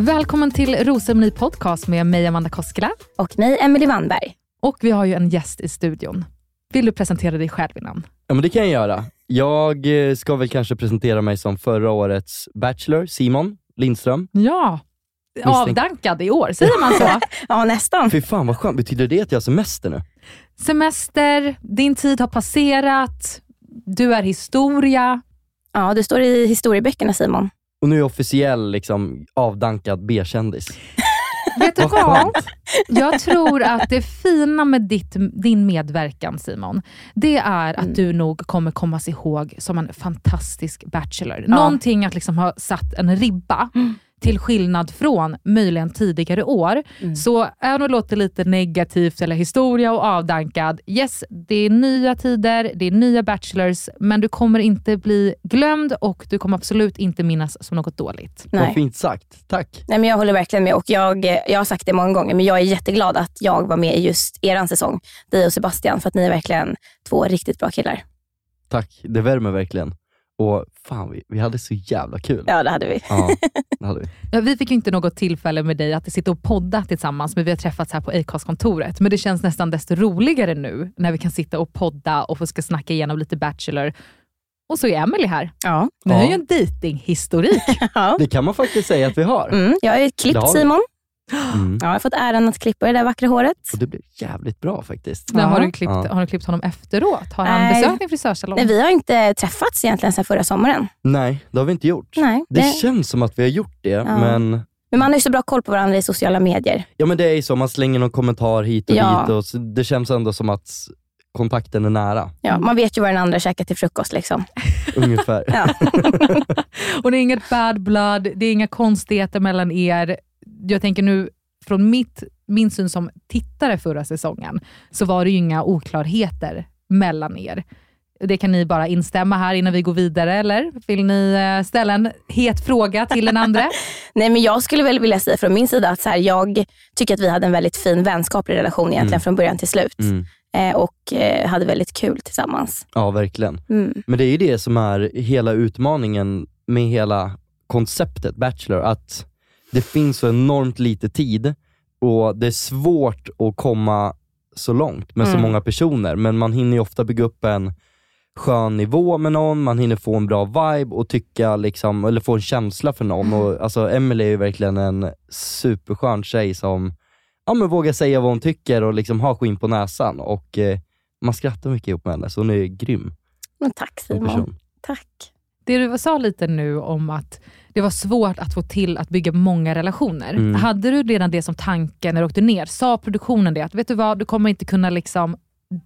Välkommen till Rosceremoni Podcast med mig Amanda Koskela. Och mig, Emily Wannberg. Och vi har ju en gäst i studion. Vill du presentera dig själv innan? Ja men det kan jag göra. Jag eh, ska väl kanske presentera mig som förra årets Bachelor, Simon Lindström. Ja, Misstänk- avdankad i år, säger man så? Ja, nästan. Fy fan vad skönt, betyder det att jag har semester nu? Semester, din tid har passerat, du är historia. Ja, du står i historieböckerna Simon. Och nu är jag officiell liksom, avdankad B-kändis. Vet du Vad. Jag tror att det fina med ditt, din medverkan Simon, det är att Mm. du nog kommer kommas ihåg som en fantastisk bachelor. Någonting att liksom ha satt en ribba. Mm. Till skillnad från möjligen tidigare år. Mm. Så även om det låter lite negativt eller historia och avdankad, yes, det är nya tider, det är nya bachelors, men du kommer inte bli glömd och du kommer absolut inte minnas som något dåligt. Vad Nej. fint sagt, tack. Nej, men jag håller verkligen med och jag, eh, jag har sagt det många gånger, men jag är jätteglad att jag var med i just eran säsong, dig och Sebastian, för att ni är verkligen två riktigt bra killar. Tack, det värmer verkligen. Och fan, vi, vi hade så jävla kul. Ja, det hade vi. Ja, det hade vi. Ja, vi fick ju inte något tillfälle med dig att sitta och podda tillsammans, men vi har träffats här på Acast-kontoret. Men det känns nästan desto roligare nu, när vi kan sitta och podda och få ska snacka igenom lite Bachelor. Och så är Emily här. Ja. Vi har Ja. ju en datinghistorik. ja. Det kan man faktiskt säga att vi har. Mm, jag har ju Det klippt har vi. Simon. Mm. Ja, jag har fått äran att klippa det där vackra håret. Och det blev jävligt bra faktiskt. Men har, Ja. du klippt, Ja. har du klippt honom efteråt? Har han Nej. besökt din frisörsalong? Nej, vi har inte träffats egentligen sedan förra sommaren. Nej, det har vi inte gjort. Nej, Det det- känns som att vi har gjort det, men, Men man har ju så bra koll på varandra i sociala medier. ja, men det är ju så, man slänger någon kommentar hit och Ja. dit och det känns ändå som att kontakten är nära. Ja, Man vet ju vad den andra käkar till frukost. Liksom. Ungefär. Ja. och det är inget bad blood, det är inga konstigheter mellan er. Jag tänker nu, från mitt, min syn som tittare förra säsongen, så var det ju inga oklarheter mellan er. Det kan ni bara instämma här innan vi går vidare, eller? Vill ni eh, ställa en het fråga till den andra? Nej, men jag skulle väl vilja säga från min sida att så här, jag tycker att vi hade en väldigt fin vänskaplig relation egentligen Mm. från början till slut. Mm. eh, och eh, hade väldigt kul tillsammans. Ja, verkligen. Mm. Men det är ju det som är hela utmaningen med hela konceptet Bachelor, att det finns så enormt lite tid och det är svårt att komma så långt med så Mm. många personer, men man hinner ju ofta bygga upp en skön nivå med någon, man hinner få en bra vibe och tycka liksom, eller få en känsla för någon. Och, alltså, Emily är ju verkligen en superskön tjej som ja, men vågar säga vad hon tycker och liksom har skinn på näsan. Och eh, man skrattar mycket ihop med henne, så hon är grym Men tack Simon. Tack. Det du sa lite nu om att det var svårt att få till att bygga många relationer. Mm. Hade du redan det som tanke när du åkte ner? Sa produktionen det? Att vet du vad, du kommer inte kunna liksom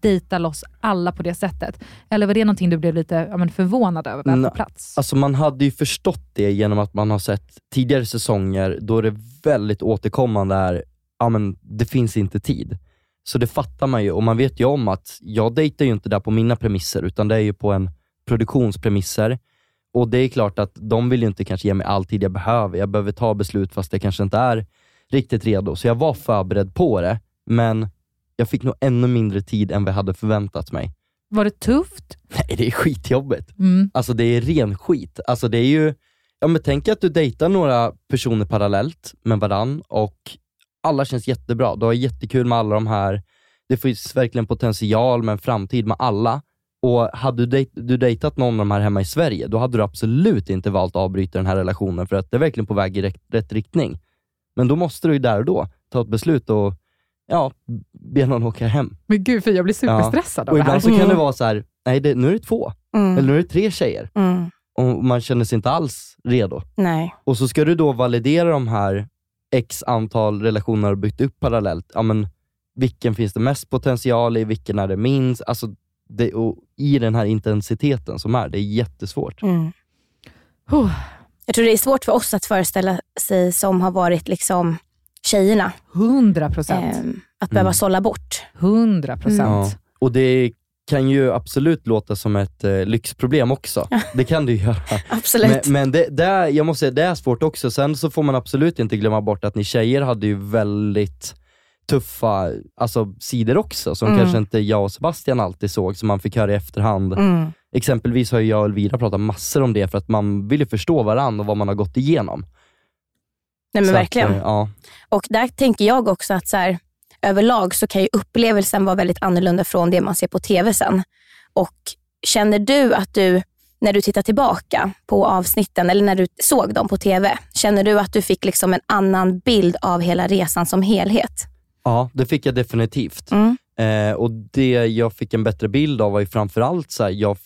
dejta loss alla på det sättet? Eller var det någonting du blev lite ja, förvånad över väl på plats? Alltså man hade ju förstått det genom att man har sett tidigare säsonger då det väldigt återkommande är, ja men det finns inte tid. Så det fattar man ju och man vet ju om att jag dejtar ju inte där på mina premisser utan det är ju på en produktionspremisser. Och det är klart att de vill ju inte kanske ge mig all tid jag behöver. Jag behöver ta beslut fast jag kanske inte är riktigt redo. Så jag var förberedd på det, men jag fick nog ännu mindre tid än vad jag hade förväntat mig. Var det tufft? Nej, det är skitjobbigt. Mm. Alltså det är ren skit. Alltså det är ju, ja men tänk att du dejtar några personer parallellt med varann och alla känns jättebra. Du har jättekul med alla de här. Det finns verkligen potential med en framtid med alla. Och hade du, dejt, du dejtat någon av de här hemma i Sverige, då hade du absolut inte valt att avbryta den här relationen för att det är verkligen på väg i rätt, rätt riktning. Men då måste du ju där och då ta ett beslut och ja, be någon åka hem. Men gud, för jag blir superstressad av Och det här. ibland så kan Mm. det vara så här, nej det, nu är det två, Mm. eller nu är det tre tjejer Mm. och man känner sig inte alls redo. Nej. Och så ska du då validera de här x antal relationer du byggt upp parallellt. Ja, men vilken finns det mest potential i, vilken är det minst? Alltså, det, och I den här intensiteten som är, det är jättesvårt. Mm. Oh, Jag tror det är svårt för oss att föreställa sig som har varit liksom tjejerna. 100 procent. ehm, att behöva Mm. sålla bort. 100 procent. Ja. Och det kan ju absolut låta som ett eh, lyxproblem också. Det kan det ju göra. Absolut. Men, men det, det är, jag måste säga, det är svårt också. Sen så får man absolut inte glömma bort att ni tjejer hade ju väldigt tuffa alltså, sidor också, som Mm. kanske inte jag och Sebastian alltid såg, som man fick höra i efterhand. Mm. Exempelvis har jag och Elvira pratat massor om det, för att man vill ju förstå varandra och vad man har gått igenom. Nej men Så att, verkligen. eh, ja. Och där tänker jag också att så här, överlag så kan ju upplevelsen vara väldigt annorlunda från det man ser på TV sen. Och känner du att du, när du tittar tillbaka på avsnitten eller när du såg dem på TV, känner du att du fick liksom en annan bild av hela resan som helhet? Ja, det fick jag definitivt. Mm. Eh, och det jag fick en bättre bild av var ju framförallt så här, jag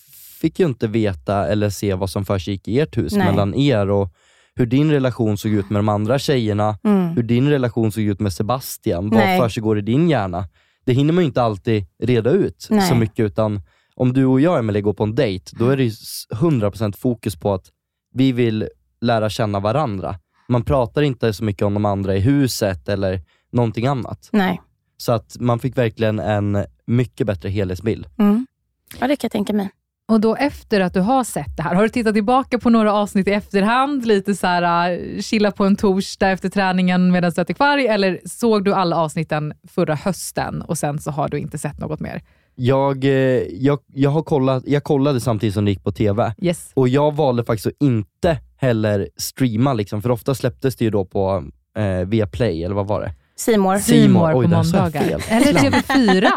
fick ju inte veta eller se vad som försiggick i ert hus Nej. mellan er och hur din relation såg ut med de andra tjejerna, Mm. hur din relation såg ut med Sebastian, Nej. vad försiggår i din hjärna? Det hinner man ju inte alltid reda ut Nej. så mycket, utan om du och jag Emelie går på en dejt, då är det ju s- 100% fokus på att vi vill lära känna varandra. Man pratar inte så mycket om de andra i huset eller någonting annat. Nej. Så att man fick verkligen en mycket bättre helhetsbild. Mm. Ja, det kan jag tänka mig. Och då efter att du har sett det här, har du tittat tillbaka på några avsnitt i efterhand? Lite så här, uh, chilla på en torsdag efter träningen medan du äter kvarg? Eller såg du alla avsnitten förra hösten och sen så har du inte sett något mer? Jag, eh, jag, jag, har kollat, jag kollade samtidigt som det gick på TV Yes. och jag valde faktiskt att inte heller streama, liksom, för ofta släpptes det ju då på eh, Viaplay, eller vad var det? Simor. Si- Simor. på måndagar. Eller Klant. TV4.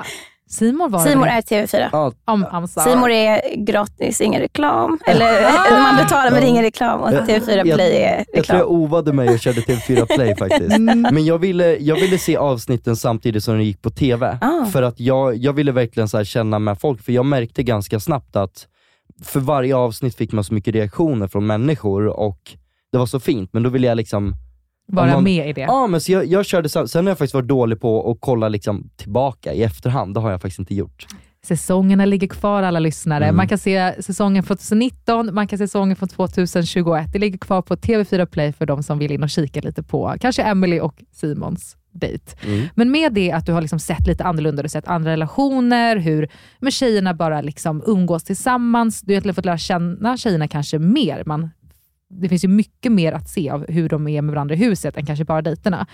Simor var Simor det. är TV4. Ja, sorry. Simor är gratis, ingen reklam. Eller eller man betalar men ingen reklam och TV4 Jag- Play är jag tror jag reklam. ovade mig och körde TV4 Play faktiskt. Men jag ville, jag ville se avsnitten samtidigt som de gick på TV. Ah. För att jag, jag ville verkligen så här känna med folk, för jag märkte ganska snabbt att för varje avsnitt fick man så mycket reaktioner från människor och det var så fint, men då ville jag liksom Vara man- med i det. Ja, men så jag, jag körde, sam- sen har jag faktiskt varit dålig på att kolla liksom tillbaka i efterhand, det har jag faktiskt inte gjort. Säsongerna ligger kvar alla lyssnare. Mm. Man kan se säsongen från 2019, man kan se säsongen från 2021. Det ligger kvar på TV4 Play för de som vill in och kika lite på kanske Emily och Simons dejt. Mm. Men med det att du har liksom sett lite annorlunda, du har sett andra relationer, hur men tjejerna bara liksom umgås tillsammans. Du har fått lära känna tjejerna kanske mer. Man, det finns ju mycket mer att se av hur de är med varandra i huset än kanske bara dejterna.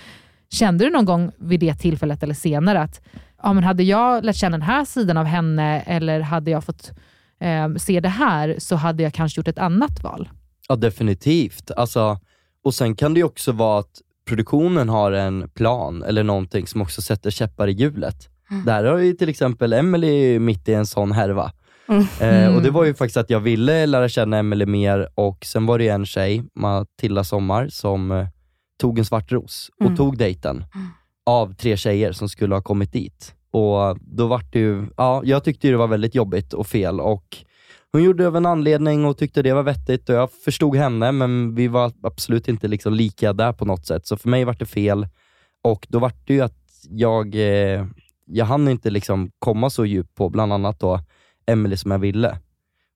Kände du någon gång vid det tillfället eller senare att ja, men hade jag lärt känna den här sidan av henne eller hade jag fått eh, se det här så hade jag kanske gjort ett annat val. Ja, definitivt. Alltså, och sen kan det ju också vara att produktionen har en plan eller någonting som också sätter käppar i hjulet. Där har ju till exempel Emily mitt i en sån härva. Eh, och det var ju faktiskt att jag ville lära känna Emily mer och sen var det en tjej, Matilda Sommar, som eh, tog en svart ros och Mm. tog dejten av tre tjejer som skulle ha kommit dit. Och då var det ju, ja, jag tyckte det var väldigt jobbigt och fel och hon gjorde det av en anledning och tyckte det var vettigt och jag förstod henne, men vi var absolut inte liksom lika där på något sätt. Så för mig var det fel och då var det ju att jag, eh, jag hann inte liksom komma så djupt på bland annat då Emily som jag ville.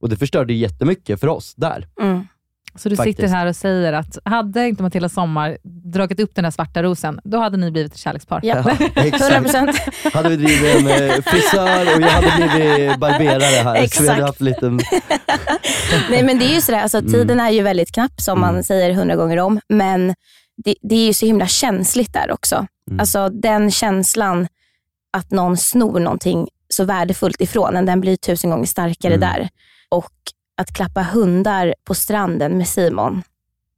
Och det förstörde ju jättemycket för oss där. Mm. Så du Faktiskt. sitter här och säger att hade inte Matilda Sommar dragit upp den där svarta rosen, då hade ni blivit ett kärlekspar. Ja, exakt. 100%. Hade vi drivit en eh, frisör och jag hade blivit barberare här. Så vi Exakt. hade haft en liten... Nej men det är ju sådär, alltså, Mm. tiden är ju väldigt knapp som man säger hundra gånger om, men det, det är ju så himla känsligt där också. Mm. Alltså den känslan att någon snor någonting så värdefullt ifrån en, den blir tusen gånger starkare Mm. där. Och att klappa hundar på stranden med Simon,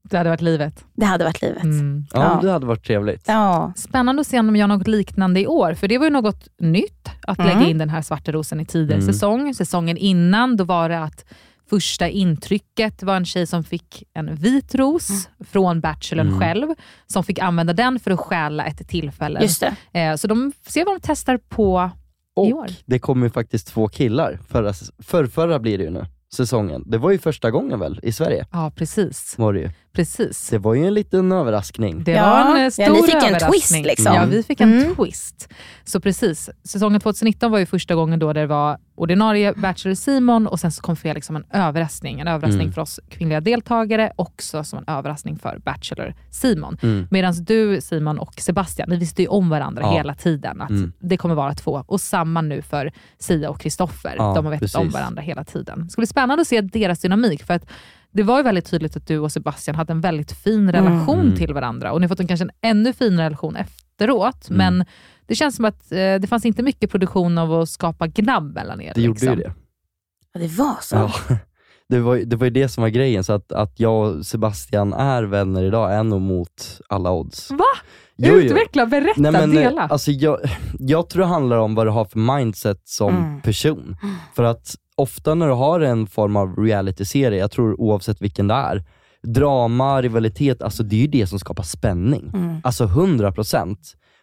Det hade varit livet. det hade varit livet. Mm. Ja, Ja. det hade varit trevligt. Ja. Spännande att se om de gör något liknande i år, för det var ju något nytt att Mm. lägga in den här svarta rosen i tidigare Mm. säsong. Säsongen innan, då var det att första intrycket var en tjej som fick en vit ros från Bachelorn Mm. själv, som fick använda den för att stjäla ett tillfälle. Just det. Eh, så de får se vad de testar på i år. Och det kommer ju faktiskt två killar, förra, för, förra blir det ju nu, säsongen. Det var ju första gången väl, i Sverige? Ja, precis. Var det ju. Precis. Det var ju en liten överraskning. Det Ja, var en eh, ja, stor ni fick en överraskning. twist liksom. Ja, vi fick en Mm. twist. Så precis, säsongen 2019 var ju första gången då det var ordinarie Bachelor Simon och sen så kom Felix som en överraskning. En överraskning Mm. för oss kvinnliga deltagare, också som en överraskning för Bachelor Simon. Mm. Medan du Simon och Sebastian, ni visste ju om varandra Ja. hela tiden, att Mm. det kommer vara två. Och samma nu för Sia och Kristoffer. Ja, De har vetat om precis. varandra hela tiden. Det ska bli spännande att se deras dynamik, för att det var ju väldigt tydligt att du och Sebastian hade en väldigt fin relation Mm. till varandra och ni har fått en kanske en ännu finare relation efteråt. Mm. Men det känns som att eh, det fanns inte mycket produktion av att skapa gnabb mellan er. Det gjorde ju liksom. det. Ja, det var så. Ja. Det var, ju- det var ju det som var grejen, så att, att jag och Sebastian är vänner idag är nog mot alla odds. Va? Jo, jo. Utveckla, berätta, Nej, men, eh, dela. Alltså, jag, jag tror det handlar om vad du har för mindset som Mm. person. För att ofta när du har en form av realityserie, jag tror oavsett vilken det är, drama, rivalitet, alltså det är ju det som skapar spänning. Mm. Alltså 100%.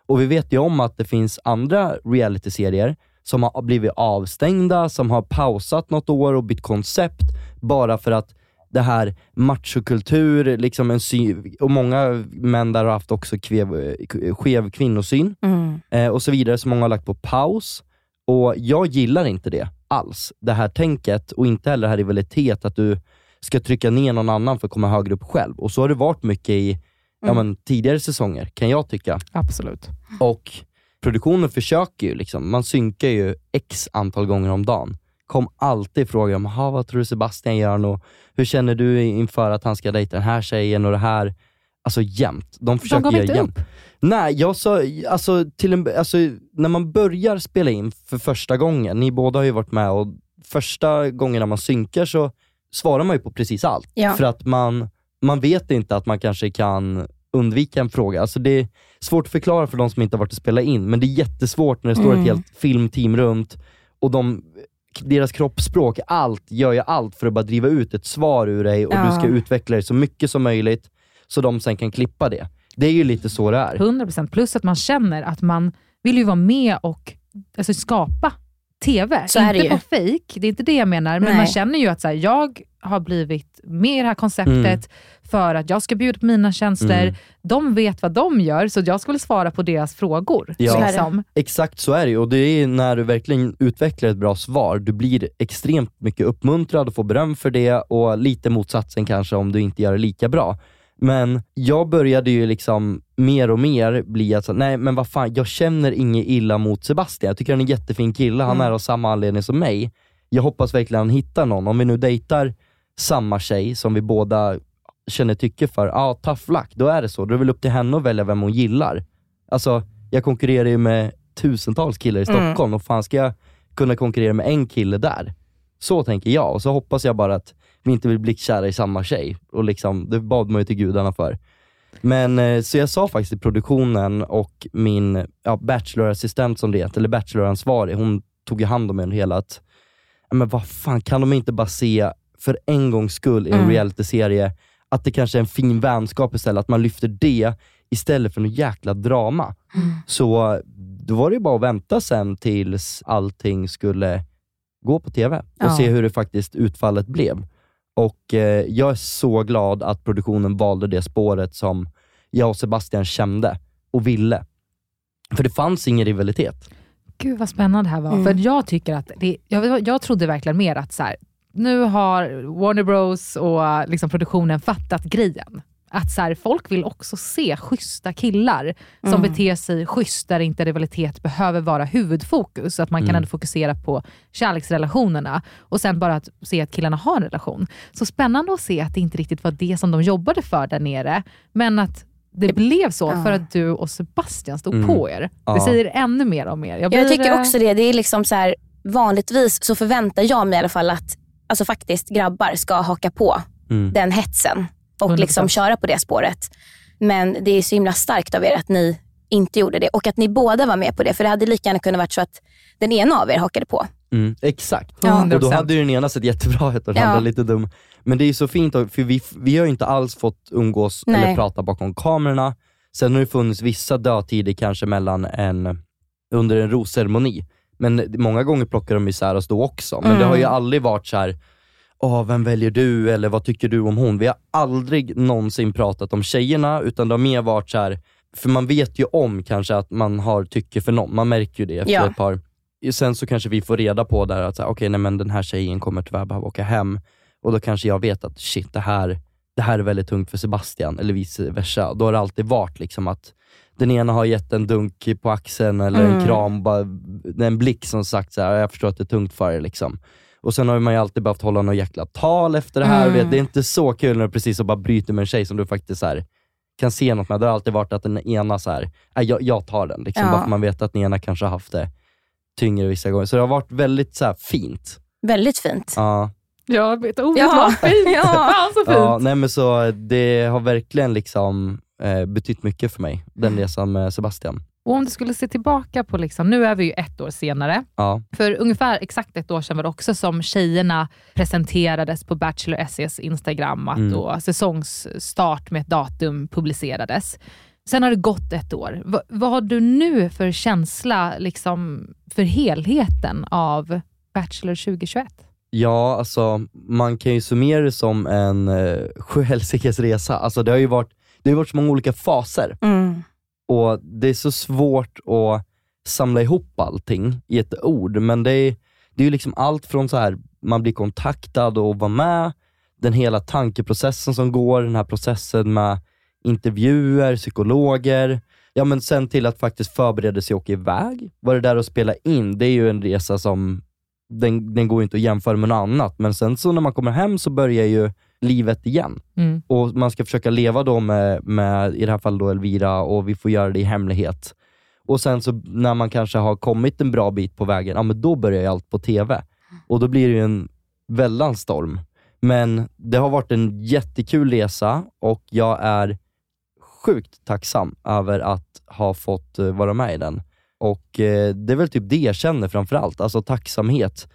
Och vi vet ju om att det finns andra realityserier som har blivit avstängda, som har pausat något år och bytt koncept bara för att det här machokultur, liksom en sy- och många män där har haft också kvev, skev kvinnosyn Mm. eh, och så vidare, som många har lagt på paus. Och jag gillar inte det alls, det här tänket och inte heller det här rivalitet, att du ska trycka ner någon annan för att komma högre upp själv. Och så har det varit mycket i ja, men, tidigare säsonger, kan jag tycka. Absolut. Och produktionen försöker ju, liksom, man synkar ju x antal gånger om dagen. Kom alltid frågor om, "Ha, vad tror du Sebastian gör nu? Hur känner du inför att han ska dejta den här tjejen och det här? Alltså jämt. De försöker gav göra jämt. Nej, jag sa, alltså, till en, alltså, när man börjar spela in för första gången, ni båda har ju varit med och första gången när man synkar så svarar man ju på precis allt. Ja. För att man, man vet inte att man kanske kan undvika en fråga. Alltså det är svårt att förklara för de som inte har varit och spelat in, men det är jättesvårt när det står Mm. ett helt filmteam runt och de, deras kroppsspråk, allt, gör ju allt för att bara driva ut ett svar ur dig och du Ja. ska utveckla dig så mycket som möjligt, så de sen kan klippa det. Det är ju lite så det är. 100% plus att man känner att man vill ju vara med och alltså, skapa TV. Så är inte det ju. på fake, det är inte det jag menar, men Nej. man känner ju att så här, jag har blivit med i det här konceptet Mm. för att jag ska bjuda på mina tjänster. Mm. De vet vad de gör, så jag ska väl svara på deras frågor. Ja. Så är liksom. Exakt så är det och det är när du verkligen utvecklar ett bra svar, du blir extremt mycket uppmuntrad och får beröm för det och lite motsatsen kanske om du inte gör det lika bra. Men jag började ju liksom mer och mer bli att, nej men vad fan, jag känner inget illa mot Sebastian. Jag tycker han är en jättefin kille, han Mm. är av samma anledning som mig. Jag hoppas verkligen han hittar någon. Om vi nu dejtar samma tjej som vi båda känner tycke för, ja tough luck, då är det så. Då är det väl upp till henne att välja vem hon gillar. Alltså, jag konkurrerar ju med tusentals killar i Mm. Stockholm och fan ska jag kunna konkurrera med en kille där? Så tänker jag och så hoppas jag bara att vi inte blir blickkära i samma tjej. Och liksom, det bad man ju till gudarna för. Men eh, så jag sa faktiskt i produktionen och min ja, bachelorassistent som det heter, eller bacheloransvarig, hon tog ju hand om en hela att, "Ja, men vad fan kan de inte bara se för en gångs skull i en Mm. realityserie att det kanske är en fin vänskap istället, att man lyfter det istället för något jäkla drama. Så då var det ju bara att vänta sen tills allting skulle gå på TV och Ja. se hur det faktiskt utfallet blev. Och eh, jag är så glad att produktionen valde det spåret som jag och Sebastian kände och ville. För det fanns ingen rivalitet. Gud vad spännande det här var. Mm. För jag tycker att det, jag, jag trodde verkligen mer att så här, nu har Warner Bros och liksom produktionen fattat grejen. Att så här, folk vill också se schyssta killar som Mm. beter sig schysst där inte rivalitet behöver vara huvudfokus. Att man kan Mm. ändå fokusera på kärleksrelationerna och sen bara att se att killarna har en relation. Så spännande att se att det inte riktigt var det som de jobbade för där nere, men att det blev så för att du och Sebastian stod Mm. på er. Det säger ännu mer om er. Jag blir, tycker eh, också det. Det är liksom så här, vanligtvis så förväntar jag mig i alla fall att alltså faktiskt grabbar ska haka på Mm. den hetsen och 100%. liksom köra på det spåret. Men det är så himla starkt av er att ni inte gjorde det och att ni båda var med på det. För det hade lika gärna kunnat varit så att den ena av er hakade på. Mm, exakt. Ja. Och då 100%. hade ju den ena sett jättebra ut och den Ja. andra lite dum. Men det är ju så fint, för vi, vi har ju inte alls fått umgås Nej. eller prata bakom kamerorna. Sen har det funnits vissa dödtider kanske mellan en, under en rosceremoni. Men många gånger plockar de isär oss då också. Men det har ju Mm. aldrig varit så här. Åh, vem väljer du? Eller vad tycker du om hon? Vi har aldrig någonsin pratat om tjejerna, utan det har mer varit så här. för man vet ju om kanske att man har tycke för någon, man märker ju det efter Ja. ett par Sen så kanske vi får reda på där att okej, nej, men den här tjejen kommer tyvärr behöva åka hem. Och då kanske jag vet att shit, det här, det här är väldigt tungt för Sebastian, eller vice versa. Då har det alltid varit liksom att den ena har gett en dunk på axeln eller en Mm. kram, bara, en blick som sagt så här, jag förstår att det är tungt för er. Liksom. Och sen har man ju alltid behövt hålla något jäkla tal efter det här. Mm. Vet, det är inte så kul när du precis så bara bryter med en tjej som du faktiskt så här, kan se något med. Det har alltid varit att den ena så här, "Nej, jag, jag tar den, liksom, Ja. bara för man vet att den ena kanske har haft det tyngre vissa gånger. Så det har varit väldigt så här, fint. Väldigt fint. Ja. Jag vet, ordet Ja. var fint. Ja. Fan så fint. Ja, nej men så det har verkligen liksom eh, betytt mycket för mig, den Mm. resan med Sebastian. Och om du skulle se tillbaka på, liksom, nu är vi ju ett år senare, Ja, för ungefär exakt ett år sedan var det också som tjejerna presenterades på Bachelor SEs Instagram, att Mm. då säsongsstart med ett datum publicerades. Sen har det gått ett år. Va, vad har du nu för känsla liksom, för helheten av Bachelor 2021? ja alltså man kan ju summera det som en eh, sjuhelsikes resa. Alltså det har ju varit, det har ju varit så många olika faser Mm och det är så svårt att samla ihop allting i ett ord, men det är, det är ju liksom allt från så här man blir kontaktad och vara med, den hela tankeprocessen som går, den här processen med intervjuer, psykologer, ja men sen till att faktiskt förbereda sig och åka iväg. Var det där att spela in, det är ju en resa som, den, den går ju inte att jämföra med något annat, men sen så när man kommer hem så börjar ju livet igen. Mm. Och man ska försöka leva då med, med, i det här fallet då Elvira, och vi får göra det i hemlighet. Och sen så när man kanske har kommit en bra bit på vägen, ja men då börjar ju allt på TV. Och då blir det ju en väldans storm. Men det har varit en jättekul resa och jag är sjukt tacksam över att ha fått eh, vara med i den. Och eh, det är väl typ det jag känner framförallt, alltså tacksamhet.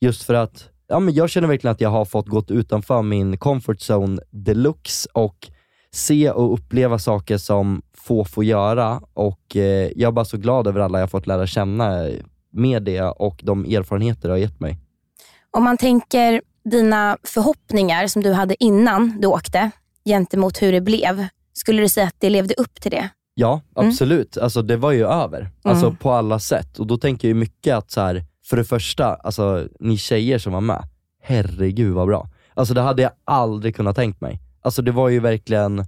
Just för att ja, men jag känner verkligen att jag har fått gått utanför min comfort zone deluxe och se och uppleva saker som få får göra och eh, jag är bara så glad över alla jag fått lära känna med det och de erfarenheter det har gett mig. Om man tänker dina förhoppningar som du hade innan du åkte gentemot hur det blev. Skulle du säga att det levde upp till det? Ja, Mm. absolut. Alltså det var ju över. Alltså på alla sätt. Och då tänker jag mycket att så här, för det första, alltså ni tjejer som var med, herregud vad bra. Alltså det hade jag aldrig kunnat tänkt mig. Alltså det var ju verkligen,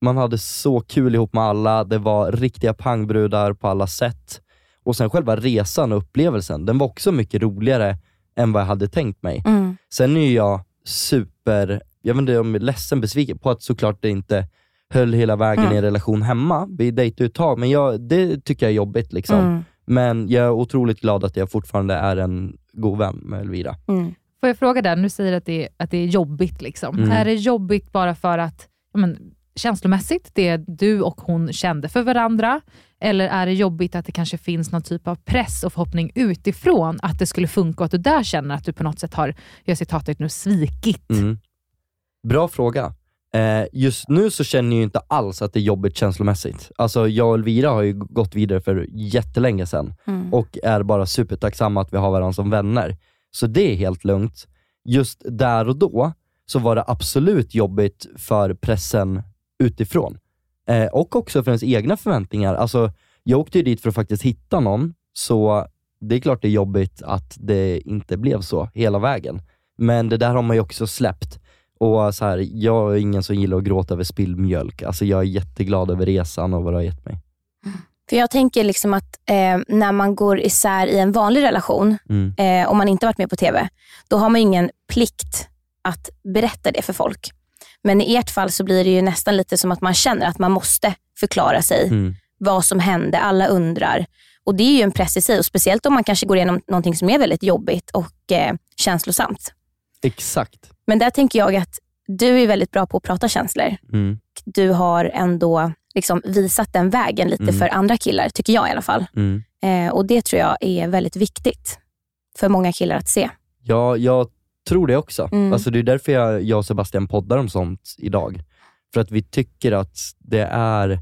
man hade så kul ihop med alla, det var riktiga pangbrudar på alla sätt. Och sen själva resan och upplevelsen, den var också mycket roligare än vad jag hade tänkt mig. Mm. Sen är jag super, jag vet inte om jag är ledsen, besviken på att såklart det inte höll hela vägen Mm. i en relation hemma. Vi dejtade ett tag, men jag, det tycker jag är jobbigt. liksom. Mm. Men jag är otroligt glad att jag fortfarande är en god vän med Elvira. Mm. Får jag fråga där, nu säger att det, är, att det är jobbigt. Liksom. Mm. Är det jobbigt bara för att, men, känslomässigt, det du och hon kände för varandra? Eller är det jobbigt att det kanske finns någon typ av press och förhoppning utifrån att det skulle funka och att du där känner att du på något sätt har, jag citatet nu, svikit? Mm. Bra fråga. Eh, just nu så känner jag ju inte alls att det är jobbigt känslomässigt. Alltså jag och Elvira har ju gått vidare för jättelänge sedan Mm. och är bara supertacksamma att vi har varandra som vänner. Så det är helt lugnt. Just där och då så var det absolut jobbigt för pressen utifrån. Eh, och också för ens egna förväntningar. Alltså, jag åkte ju dit för att faktiskt hitta någon, så det är klart det är jobbigt att det inte blev så hela vägen. Men det där har man ju också släppt. Och så här, Jag är ingen som gillar att gråta över spilld mjölk. Alltså, jag är jätteglad över resan och vad det har gett mig. För jag tänker liksom att eh, när man går isär i en vanlig relation, Mm. eh, om man inte varit med på TV, då har man ingen plikt att berätta det för folk. Men i ert fall så blir det ju nästan lite som att man känner att man måste förklara sig, Mm. vad som hände, alla undrar. Och det är ju en press i sig, och speciellt om man kanske går igenom någonting som är väldigt jobbigt och eh, känslosamt. Exakt. Men där tänker jag att du är väldigt bra på att prata känslor. Mm. Du har ändå liksom visat den vägen lite Mm. för andra killar, tycker jag i alla fall. Mm. Eh, och Det tror jag är väldigt viktigt för många killar att se. Ja, jag tror det också. Mm. Alltså det är därför jag, jag och Sebastian poddar om sånt idag. För att vi tycker att det är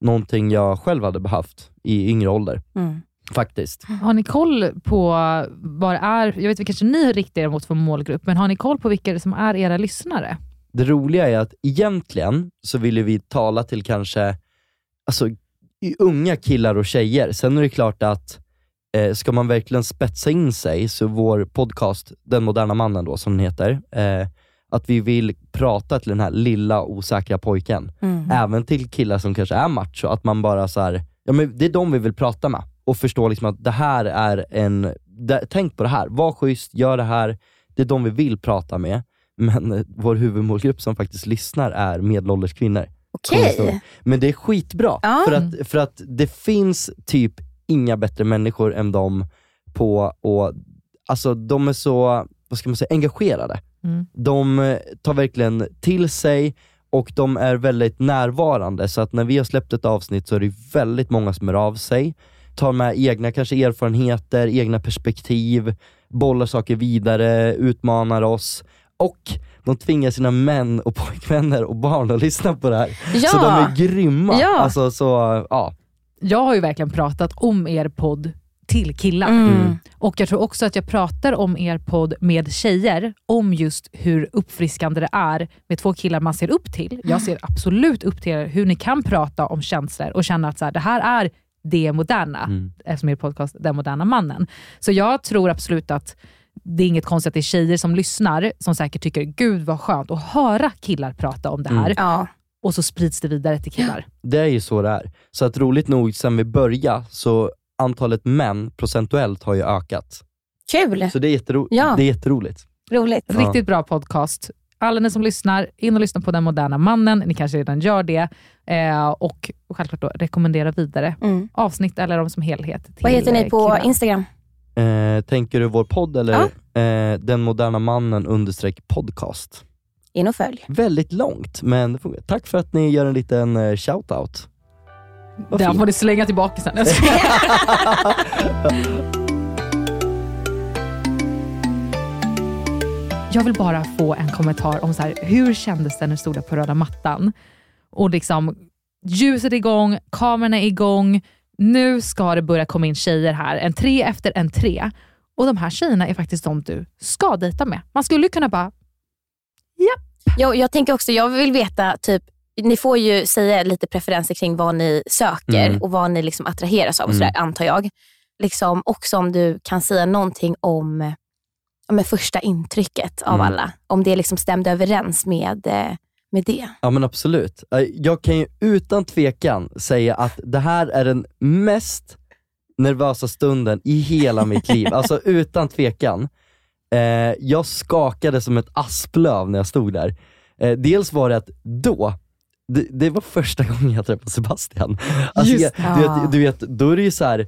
någonting jag själv hade behövt i yngre ålder. Mm. Faktiskt. Har ni koll på vad det är, jag vet att kanske ni riktar er mot för målgrupp, men har ni koll på vilka som är era lyssnare? Det roliga är att egentligen så ville vi tala till kanske alltså, unga killar och tjejer. Sen är det klart att eh, ska man verkligen spetsa in sig, så vår podcast, Den moderna mannen då, som den heter, eh, att vi vill prata till den här lilla osäkra pojken. Mm. Även till killar som kanske är macho, att man bara så här, ja men det är de vi vill prata med och förstå liksom att det här är en, det, tänk på det här, var schysst, gör det här. Det är de vi vill prata med, men vår huvudmålgrupp som faktiskt lyssnar är medelålders kvinnor. Okej. Men det är skitbra, Ja. för, att, för att det finns typ inga bättre människor än de på, och, alltså de är så, vad ska man säga, engagerade. Mm. De tar verkligen till sig och de är väldigt närvarande, så att när vi har släppt ett avsnitt så är det väldigt många som hör av sig, tar med egna kanske erfarenheter, egna perspektiv, bollar saker vidare, utmanar oss och de tvingar sina män och pojkvänner och barn att lyssna på det här. Ja. Så de är grymma. Ja. Alltså, så, ja. Jag har ju verkligen pratat om er podd till killar. Mm. Och jag tror också att jag pratar om er podd med tjejer, om just hur uppfriskande det är med två killar man ser upp till. Jag ser absolut upp till er, hur ni kan prata om känslor och känna att så här, det här är det moderna, Mm. eftersom er podcast Den moderna mannen. Så jag tror absolut att det är inget konstigt att det är tjejer som lyssnar, som säkert tycker, gud vad skönt att höra killar prata om det här. Mm. Ja. Och så sprids det vidare till killar. Det är ju så det är. Så att roligt nog, sen vi började, så antalet män procentuellt har ju ökat. Kul. Så det är, jättero- Ja. det är jätteroligt. Roligt. Ja. Riktigt bra podcast. Alla ni som lyssnar, in och lyssna på Den moderna mannen. Ni kanske redan gör det. Eh, och självklart då, rekommendera vidare Mm. avsnitt eller dem som helhet. Till Vad heter ni eh, på killar. Instagram? Eh, tänker du vår podd eller eh, Den moderna mannen understreck podcast? In och följ. Väldigt långt, men tack för att ni gör en liten eh, shoutout. Den får ni slänga tillbaka sen. Jag vill bara få en kommentar om så här, hur kändes det när du stod där på röda mattan och liksom ljuset är igång, kameran är igång, nu ska det börja komma in tjejer här, en tre efter en tre. Och de här tjejerna är faktiskt de du ska dejta med. Man skulle kunna bara, Jag, jag tänker också, jag vill veta, typ, ni får ju säga lite preferenser kring vad ni söker Mm. och vad ni liksom attraheras av, och Mm. sådär, antar jag. Liksom, också om du kan säga någonting om, det första intrycket av Mm. alla. Om det liksom stämde överens med, eh, med det. Ja men absolut. Eh, Jag kan ju utan tvekan säga att det här är den mest nervösa stunden i hela mitt liv. Alltså utan tvekan. Eh, jag skakade som ett asplöv när jag stod där. Eh, dels var det att då, det, det var första gången jag träffade Sebastian. Alltså, Just jag, du, vet, du vet, då är det ju så här.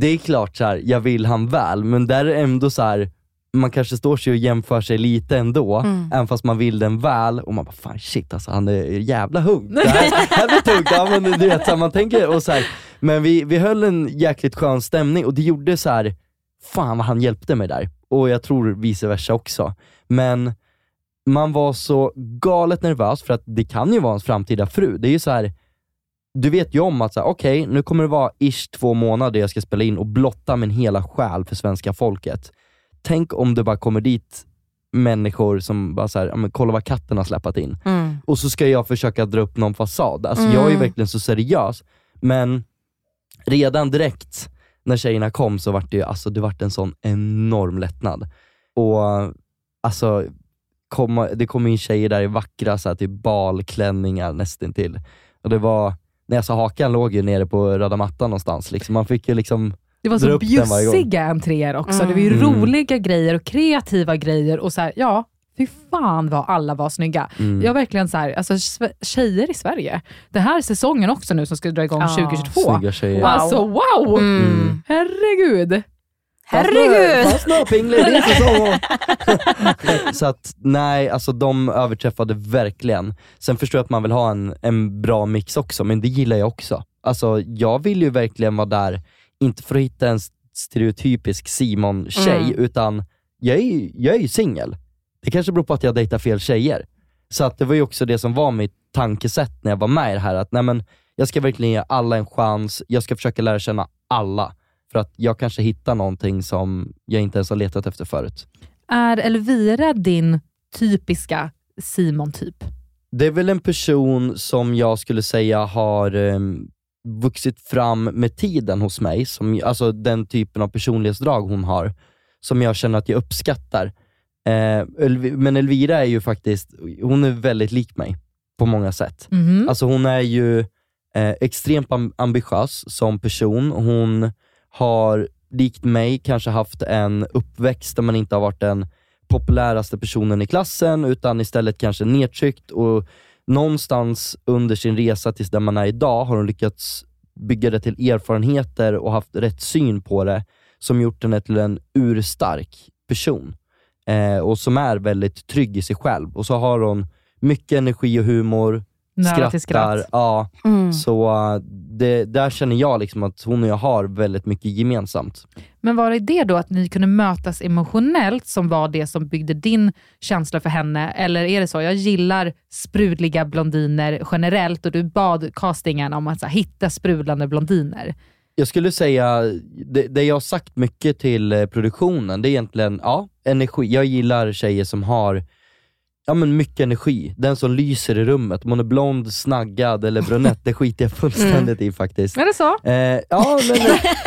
det är klart så här, jag vill han väl, men där är det ändå så här man kanske står sig och jämför sig lite ändå, Mm. även fast man vill den väl och man bara fan shit alltså han är jävla hung. Det här, det här blir tungt, ja, men du vet, så här, man tänker och så här, men vi, vi höll en jäkligt skön stämning och det gjorde så här fan vad han hjälpte mig där. Och jag tror vice versa också. Men man var så galet nervös för att det kan ju vara ens framtida fru. Det är ju så här du vet ju om att okej, nu kommer det vara ish två månader jag ska spela in och blotta min hela själ för svenska folket. Tänk om det bara kommer dit människor som bara såhär, kolla vad katten har släpat in. Mm. Och så ska jag försöka dra upp någon fasad. Alltså jag är ju Mm. verkligen så seriös, men redan direkt när tjejerna kom så vart det ju, alltså det vart en sån enorm lättnad. Och alltså, komma, det kom in tjejer där i vackra så här, typ balklänningar nästintill. Och det var, nej alltså hakan låg ju nere på röda mattan någonstans. Liksom. Man fick ju liksom Det var så bjussiga entréer också. Det var ju Mm. roliga grejer och kreativa grejer och så här, ja, fy fan vad alla var snygga. Mm. Jag verkligen så här, alltså tjejer i Sverige. Det här är säsongen också nu som ska dra igång Ja. 2022. snygga tjejer. Wow. Alltså wow! Mm. Herregud. Herregud! Så att nej, alltså de överträffade verkligen. Sen förstår jag att man vill ha en, en bra mix också, men det gillar jag också. Alltså jag vill ju verkligen vara där, inte för att hitta en stereotypisk Simon-tjej, Mm. utan jag är, ju- jag är ju singel. Det kanske beror på att jag dejtar fel tjejer. Så att det var ju också det som var mitt tankesätt när jag var med i det här, att nej men, jag ska verkligen ge alla en chans, jag ska försöka lära känna alla. För att jag kanske hittar någonting som jag inte ens har letat efter förut. Är Elvira din typiska Simon-typ? Det är väl en person som jag skulle säga har um, vuxit fram med tiden hos mig, som, alltså den typen av personlighetsdrag hon har, som jag känner att jag uppskattar. Eh, men Elvira är ju faktiskt, hon är väldigt lik mig på många sätt. Mhm. Alltså hon är ju eh, extremt am- ambitiös som person. Hon har, likt mig, kanske haft en uppväxt där man inte har varit den populäraste personen i klassen, utan istället kanske nedtryckt och någonstans under sin resa tills där man är idag har hon lyckats bygga det till erfarenheter och haft rätt syn på det, som gjort henne till en urstark person. Eh, och som är väldigt trygg i sig själv. Och så har hon mycket energi och humor, Nära till skrattar. skratt. Ja, Mm. så det, där känner jag liksom att hon och jag har väldigt mycket gemensamt. Men var det det då att ni kunde mötas emotionellt som var det som byggde din känsla för henne? Eller är det så, jag gillar sprudliga blondiner generellt och du bad castingen om att här, hitta sprudlande blondiner. Jag skulle säga, det, det jag har sagt mycket till eh, produktionen, det är egentligen, ja, energi. Jag gillar tjejer som har Ja men mycket energi, den som lyser i rummet. Om hon är blond, snaggad eller brunett, det skiter jag fullständigt i faktiskt. Är det så? Eh, ja, men,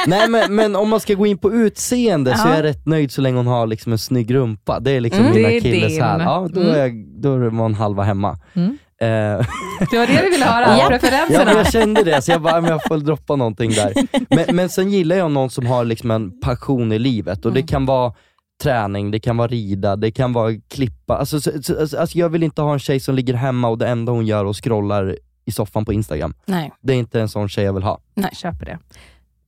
nej, men, men om man ska gå in på utseende så är jag rätt nöjd så länge hon har liksom en snygg rumpa. Det är liksom Mm. mina Det är killes din. här. Ja, då, Mm. är jag, då är man halva hemma. Mm. Eh, Det var det vi ville höra, Ja. Ja, preferenserna. men jag kände det, så jag bara, men jag får droppa någonting där. Men, men sen gillar jag någon som har liksom en passion i livet och det kan vara träning, det kan vara rida, det kan vara klippa. Alltså, så, så, alltså, alltså jag vill inte ha en tjej som ligger hemma och det enda hon gör att scrollar i soffan på Instagram. Nej. Det är inte en sån tjej jag vill ha. Jag köper det.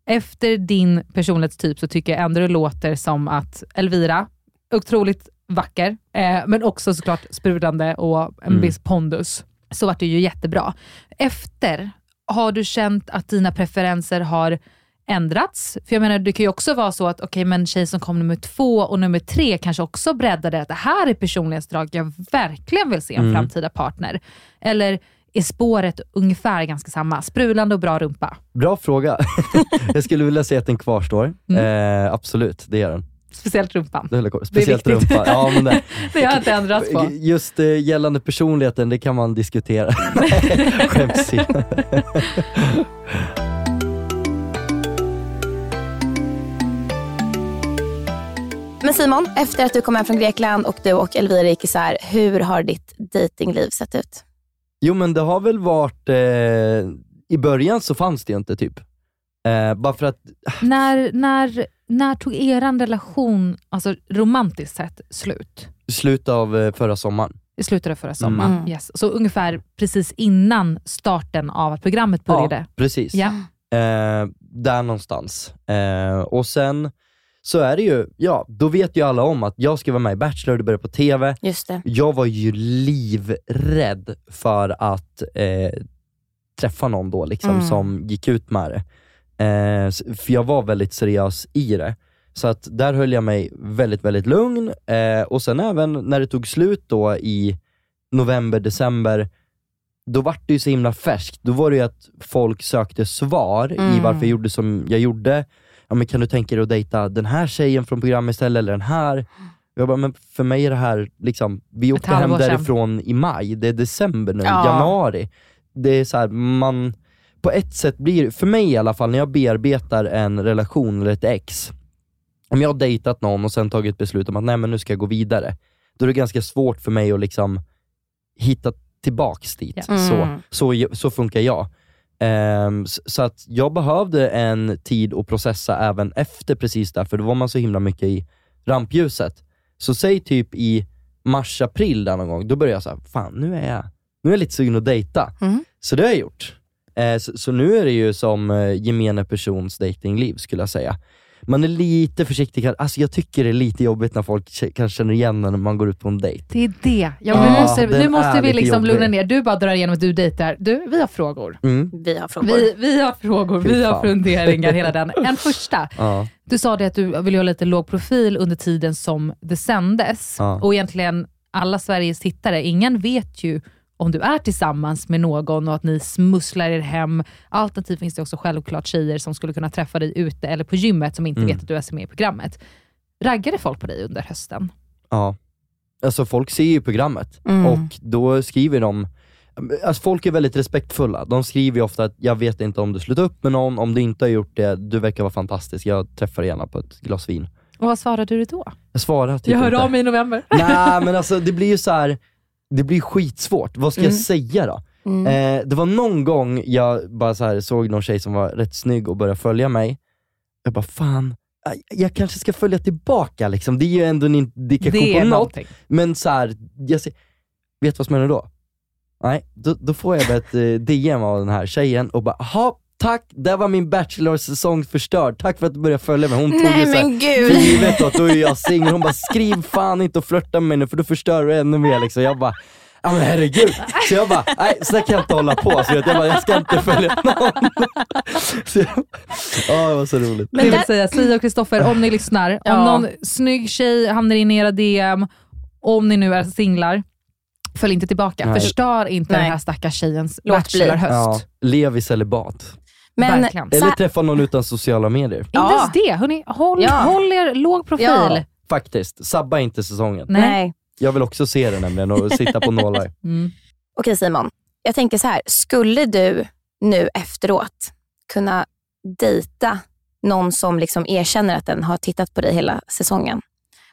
Efter din personlighetstyp så tycker jag ändå det låter som att Elvira, otroligt vacker, eh, men också såklart sprudlande och en Mm. viss pondus. Så vart det ju jättebra. Efter, har du känt att dina preferenser har ändrats? För jag menar, det kan ju också vara så att okej, men tjej som kom nummer två och nummer tre kanske också breddade att det här är personlighetsdrag jag verkligen vill se en Mm. framtida partner. Eller är spåret ungefär ganska samma? Sprudlande och bra rumpa. Bra fråga. jag skulle vilja säga att den kvarstår. Mm. Eh, absolut, det gör den. Speciellt rumpan. Det höll jag kvar. Speciellt viktigt. rumpa. Ja, men det, Det har inte ändrats på. just eh, gällande personligheten, det kan man diskutera. Skämt Men Simon, efter att du kom hem från Grekland och du och Elvira gick isär, hur har ditt datingliv sett ut? Jo men det har väl varit, eh, i början så fanns det inte typ. Eh, bara för att, När, när, när tog er relation, alltså romantiskt sett, slut? i slutet av eh, förra sommaren. I slutet av förra sommaren. Mm. Yes. Så ungefär precis innan starten av att programmet började. Ja, precis. Ja. Eh, där någonstans. Eh, och sen så är det ju, ja, då vet ju alla om att jag ska vara med i Bachelor, det börjar på TV. Just det. Jag var ju livrädd för att eh, träffa någon då liksom, Mm. som gick ut med det. Eh, för jag var väldigt seriös i det. Så att där höll jag mig väldigt, väldigt lugn. Eh, och sen även när det tog slut då i november, december, då var det ju så himla färskt. Då var det ju att folk sökte svar i Mm. varför jag gjorde som jag gjorde. Ja, men kan du tänka dig att dejta den här tjejen från programmet istället, eller den här? Jag bara, men för mig är det här, liksom, vi åkte hem därifrån i maj, det är december nu, Ja. januari. Det är så här, man, på ett sätt blir för mig i alla fall, när jag bearbetar en relation eller ett ex, om jag har dejtat någon och sen tagit beslut om att nej men nu ska jag gå vidare, då är det ganska svårt för mig att liksom hitta tillbaks dit. Ja. Så, Mm. så, så funkar jag. S- så att jag behövde en tid att processa även efter precis där, för då var man så himla mycket i rampljuset. Så säg typ i mars, april där någon gång, då började jag säga, fan nu är jag, nu är jag lite sugen att dejta. Mm. Så det har jag gjort. Eh, så, så nu är det ju som eh, gemene persons datingliv skulle jag säga. Man är lite försiktig, alltså jag tycker det är lite jobbigt när folk kanske känner igen en när man går ut på en dejt. Det är det. Ja, Ja, men nu måste, nu måste vi liksom jobbig. lugna ner. Du bara drar igenom att du dejtar. Du, vi har frågor. Mm. Vi har frågor. Vi, vi har frågor, Fy vi har fan. funderingar, hela den. En första. Ja. Du sa det att du ville ha lite låg profil under tiden som det sändes. Ja. Och egentligen alla Sveriges tittare, ingen vet ju om du är tillsammans med någon och att ni smusslar er hem. Alternativt finns det också självklart tjejer som skulle kunna träffa dig ute eller på gymmet som inte Mm. vet att du är med i programmet. Raggade folk på dig under hösten? Ja. Alltså folk ser ju programmet Mm. och då skriver de, alltså folk är väldigt respektfulla. De skriver ju ofta att jag vet inte om du slutat upp med någon, om du inte har gjort det, du verkar vara fantastisk, jag träffar dig gärna på ett glas vin. Och vad svarade du då? Jag svarar typ jag hör inte. av mig i november. Nej men alltså det blir ju så här. Det blir skitsvårt. Vad ska jag Mm. säga då? Mm. Eh, det var någon gång jag bara så här såg någon tjej som var rätt snygg och började följa mig. Jag bara fan, jag- jag kanske ska följa tillbaka liksom. Det är ju ändå en indikation Det på något. någonting. Men så här, jag ser, vet du vad som händer då? Nej, då, då får jag ett eh, DM av den här tjejen och bara, ha tack, där var min bachelor-säsong förstörd, tack för att du började följa mig. Hon tog Nej det så här, men gud. för givet att då är jag singel. Hon bara, skriv fan inte och flörta med mig nu för då förstör du ännu mer liksom. Jag bara, ja men herregud. Så jag bara, nej så kan jag inte hålla på. Så jag bara, jag ska inte följa någon. Så jag, ja det var så roligt. Men det vill säga, Sia och Kristoffer, om ni lyssnar, om Ja. någon snygg tjej hamnar in i era DM, om ni nu är singlar, följ inte tillbaka. Nej. Förstör inte Nej. den här stackars tjejens bli. Ja, bachelorhöst. lev i celibat. Men Verkligen. Eller träffa någon utan sociala medier. Inte Ja. ens det. Hörrni, håll, Ja. håll er låg profil. Ja. Faktiskt, sabba inte säsongen. Nej. nej. Jag vill också se det nämligen och sitta på nålar. Mm. Okej Simon, jag tänker så här. Skulle du nu efteråt kunna dejta någon som liksom erkänner att den har tittat på dig hela säsongen?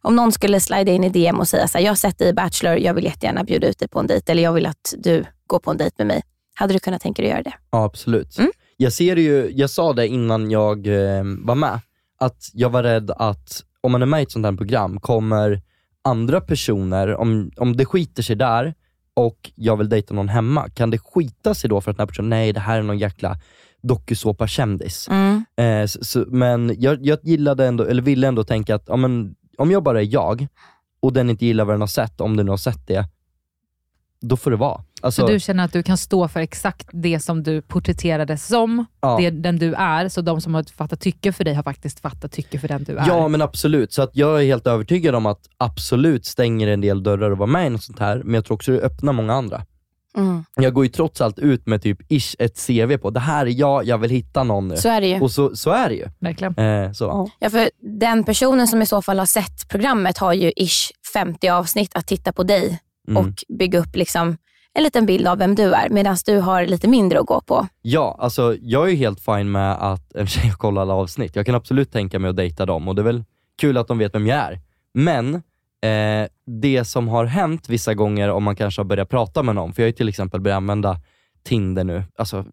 Om någon skulle slida in i DM och säga så här, jag har sett dig i Bachelor, jag vill jättegärna bjuda ut dig på en dejt eller jag vill att du går på en dejt med mig. Hade du kunnat tänka dig att göra det? Ja, absolut. Mm. Jag ser ju, jag sa det innan jag eh, var med, att jag var rädd att om man är med i ett sånt här program kommer andra personer, om, om det skiter sig där och jag vill dejta någon hemma, kan det skita sig då för att den här personen, nej det här är någon jäkla dokusåpa-kändis. Mm. Eh, så, så, men jag, jag gillade ändå, eller ville ändå tänka att ja, men, om jag bara är jag och den inte gillar vad den har sett, om den har sett det, då får det vara. Alltså, Så du känner att du kan stå för exakt det som du porträtterades som, ja. det, den du är, så de som har fattat tycke för dig har faktiskt fattat tycke för den du är. Ja men absolut, så att jag är helt övertygad om att absolut stänger en del dörrar att vara med i något sånt här, men jag tror också det öppnar många andra. Mm. Jag går ju trots allt ut med typ ish ett CV på, det här är jag, jag vill hitta någon nu. Så är det ju. Och så, så är det ju. Verkligen. Eh, så. Ja, för den personen som i så fall har sett programmet har ju ish 50 avsnitt att titta på dig Mm. och bygga upp liksom en liten bild av vem du är, medan du har lite mindre att gå på. Ja, alltså jag är helt fine med att en tjej kollar alla avsnitt. Jag kan absolut tänka mig att dejta dem och det är väl kul att de vet vem jag är. Men eh, det som har hänt vissa gånger om man kanske har börjat prata med någon, för jag har ju till exempel börjat använda Tinder nu. Alltså,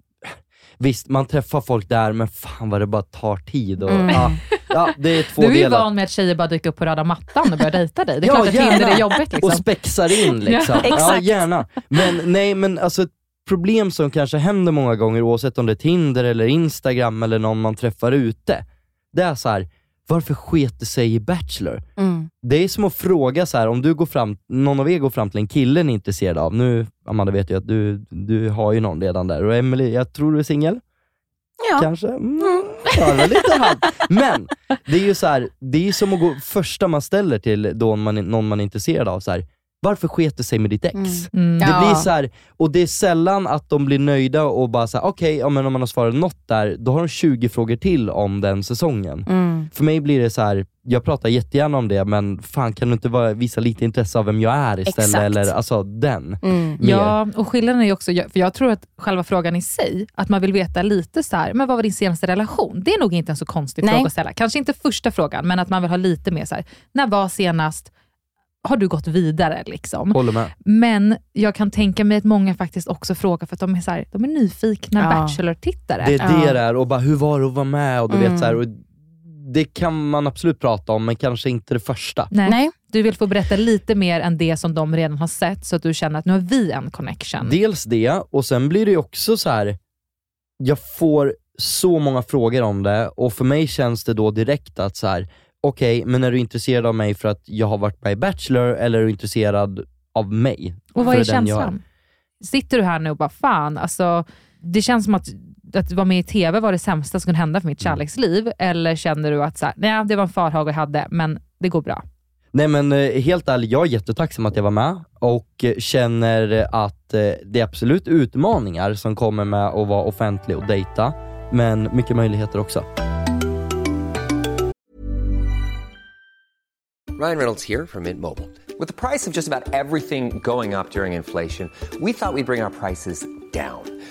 visst, man träffar folk där, men fan vad det bara tar tid. Och, Mm. ja, ja, det är två Du är ju delar. van med att tjejer bara dyker upp på röda mattan och börjar dejta dig. Det är Ja, klart att gärna. Tinder är jobbigt. Liksom. Och spexar in liksom. Ja, ja, gärna. Men nej, men alltså problem som kanske händer många gånger, oavsett om det är Tinder eller Instagram eller någon man träffar ute. Det är så här, varför sket det sig i Bachelor? Mm. Det är som att fråga så här, om du går fram, någon av er går fram till en kille ni är intresserad av. Nu, Amanda vet ju att du, du har ju någon redan där. Och Emily, jag tror du är singel? Ja. Kanske? Mm. Ja, det var lite halvt. Men det är ju så här, det är som att gå första man ställer till då man, någon man är intresserad av. Så här, varför sket det sig med ditt ex? Mm. Mm. Det Ja. blir så här, och det är sällan att de blir nöjda och bara såhär, okej, ja, men om man har svarat något där, då har de 20 frågor till om den säsongen. Mm. För mig blir det så här, jag pratar jättegärna om det, men fan kan du inte bara visa lite intresse av vem jag är istället? Exakt. Eller alltså den. Mm. Ja, och skillnaden är ju också, för jag tror att själva frågan i sig, att man vill veta lite så här, men vad var din senaste relation? Det är nog inte en så konstig Nej. fråga att ställa. Kanske inte första frågan, men att man vill ha lite mer så här, när var senast, har du gått vidare? Liksom. Håller med. Men jag kan tänka mig att många faktiskt också frågar för att de är, så här, de är nyfikna Ja. Bachelor-tittare. Det är Ja. det där, och bara hur var det att vara med? Och du Mm. vet, så här, och det kan man absolut prata om, men kanske inte det första. Nej. Nej. Du vill få berätta lite mer än det som de redan har sett, så att du känner att nu har vi en connection. Dels det, och sen blir det ju också så här. jag får så många frågor om det och för mig känns det då direkt att så här. okej, men är du intresserad av mig för att jag har varit med i Bachelor eller är du intresserad av mig? Och vad är känslan? Sitter du här nu och bara, fan, alltså, det känns som att, att vara med i TV var det sämsta som kunde hända för mitt Mm. kärleksliv, eller känner du att så här, nej, det var en farhåga jag hade, men det går bra? Nej men eh, helt ärligt, jag är jättetacksam att jag var med och eh, känner att eh, det är absolut utmaningar som kommer med att vara offentlig och dejta, men mycket möjligheter också. Ryan Reynolds here from Mint Mobile. With the price of just about everything going up during inflation, we thought we'd bring our prices down.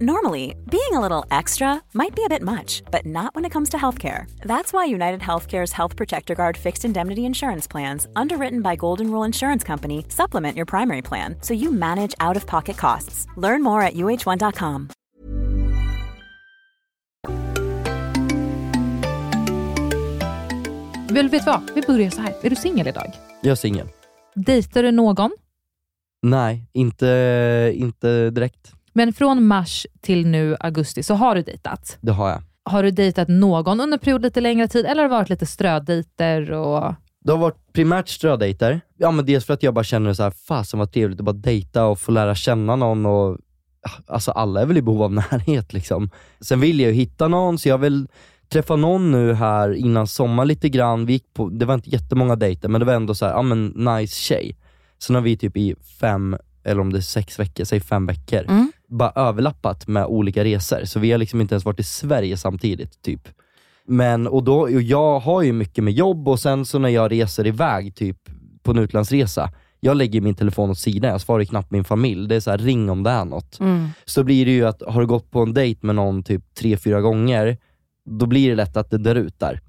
Normally, being a little extra might be a bit much, but not when it comes to healthcare. That's why United Healthcare's Health Protector Guard fixed indemnity insurance plans, underwritten by Golden Rule Insurance Company, supplement your primary plan so you manage out of pocket costs. Learn more at uh1.com. Väl, vet du vad? Vi börjar så här. Är du singel idag? Jag är singel. Dejtar du någon? Nej, inte, inte direkt. Men från mars till nu augusti så har du dejtat. Det har jag. Har du dejtat någon under en period lite längre tid eller har det varit lite strödejter? Och... Det har varit primärt strödejter. Ja men dels för att jag bara känner så här, fasen vad trevligt att bara dejta och få lära känna någon och Alltså alla är väl i behov av närhet liksom. Sen vill jag ju hitta någon, så jag vill träffa någon nu här innan sommar lite grann. Vi gick på, det var inte jättemånga dejter, men det var ändå så här, ja men nice tjej. Sen har vi typ i fem, eller om det är sex veckor, säg fem veckor, bara överlappat med olika resor. Så vi har liksom inte ens varit i Sverige samtidigt, typ. Men, och, då, och jag har ju mycket med jobb och sen så när jag reser iväg typ på en utlandsresa, jag lägger min telefon åt sidan, jag svarar knappt min familj. Det är så här, ring om det är något. Mm. Så blir det ju att, har du gått på en dejt med någon typ tre, fyra gånger, då blir det lätt att det dör ut där.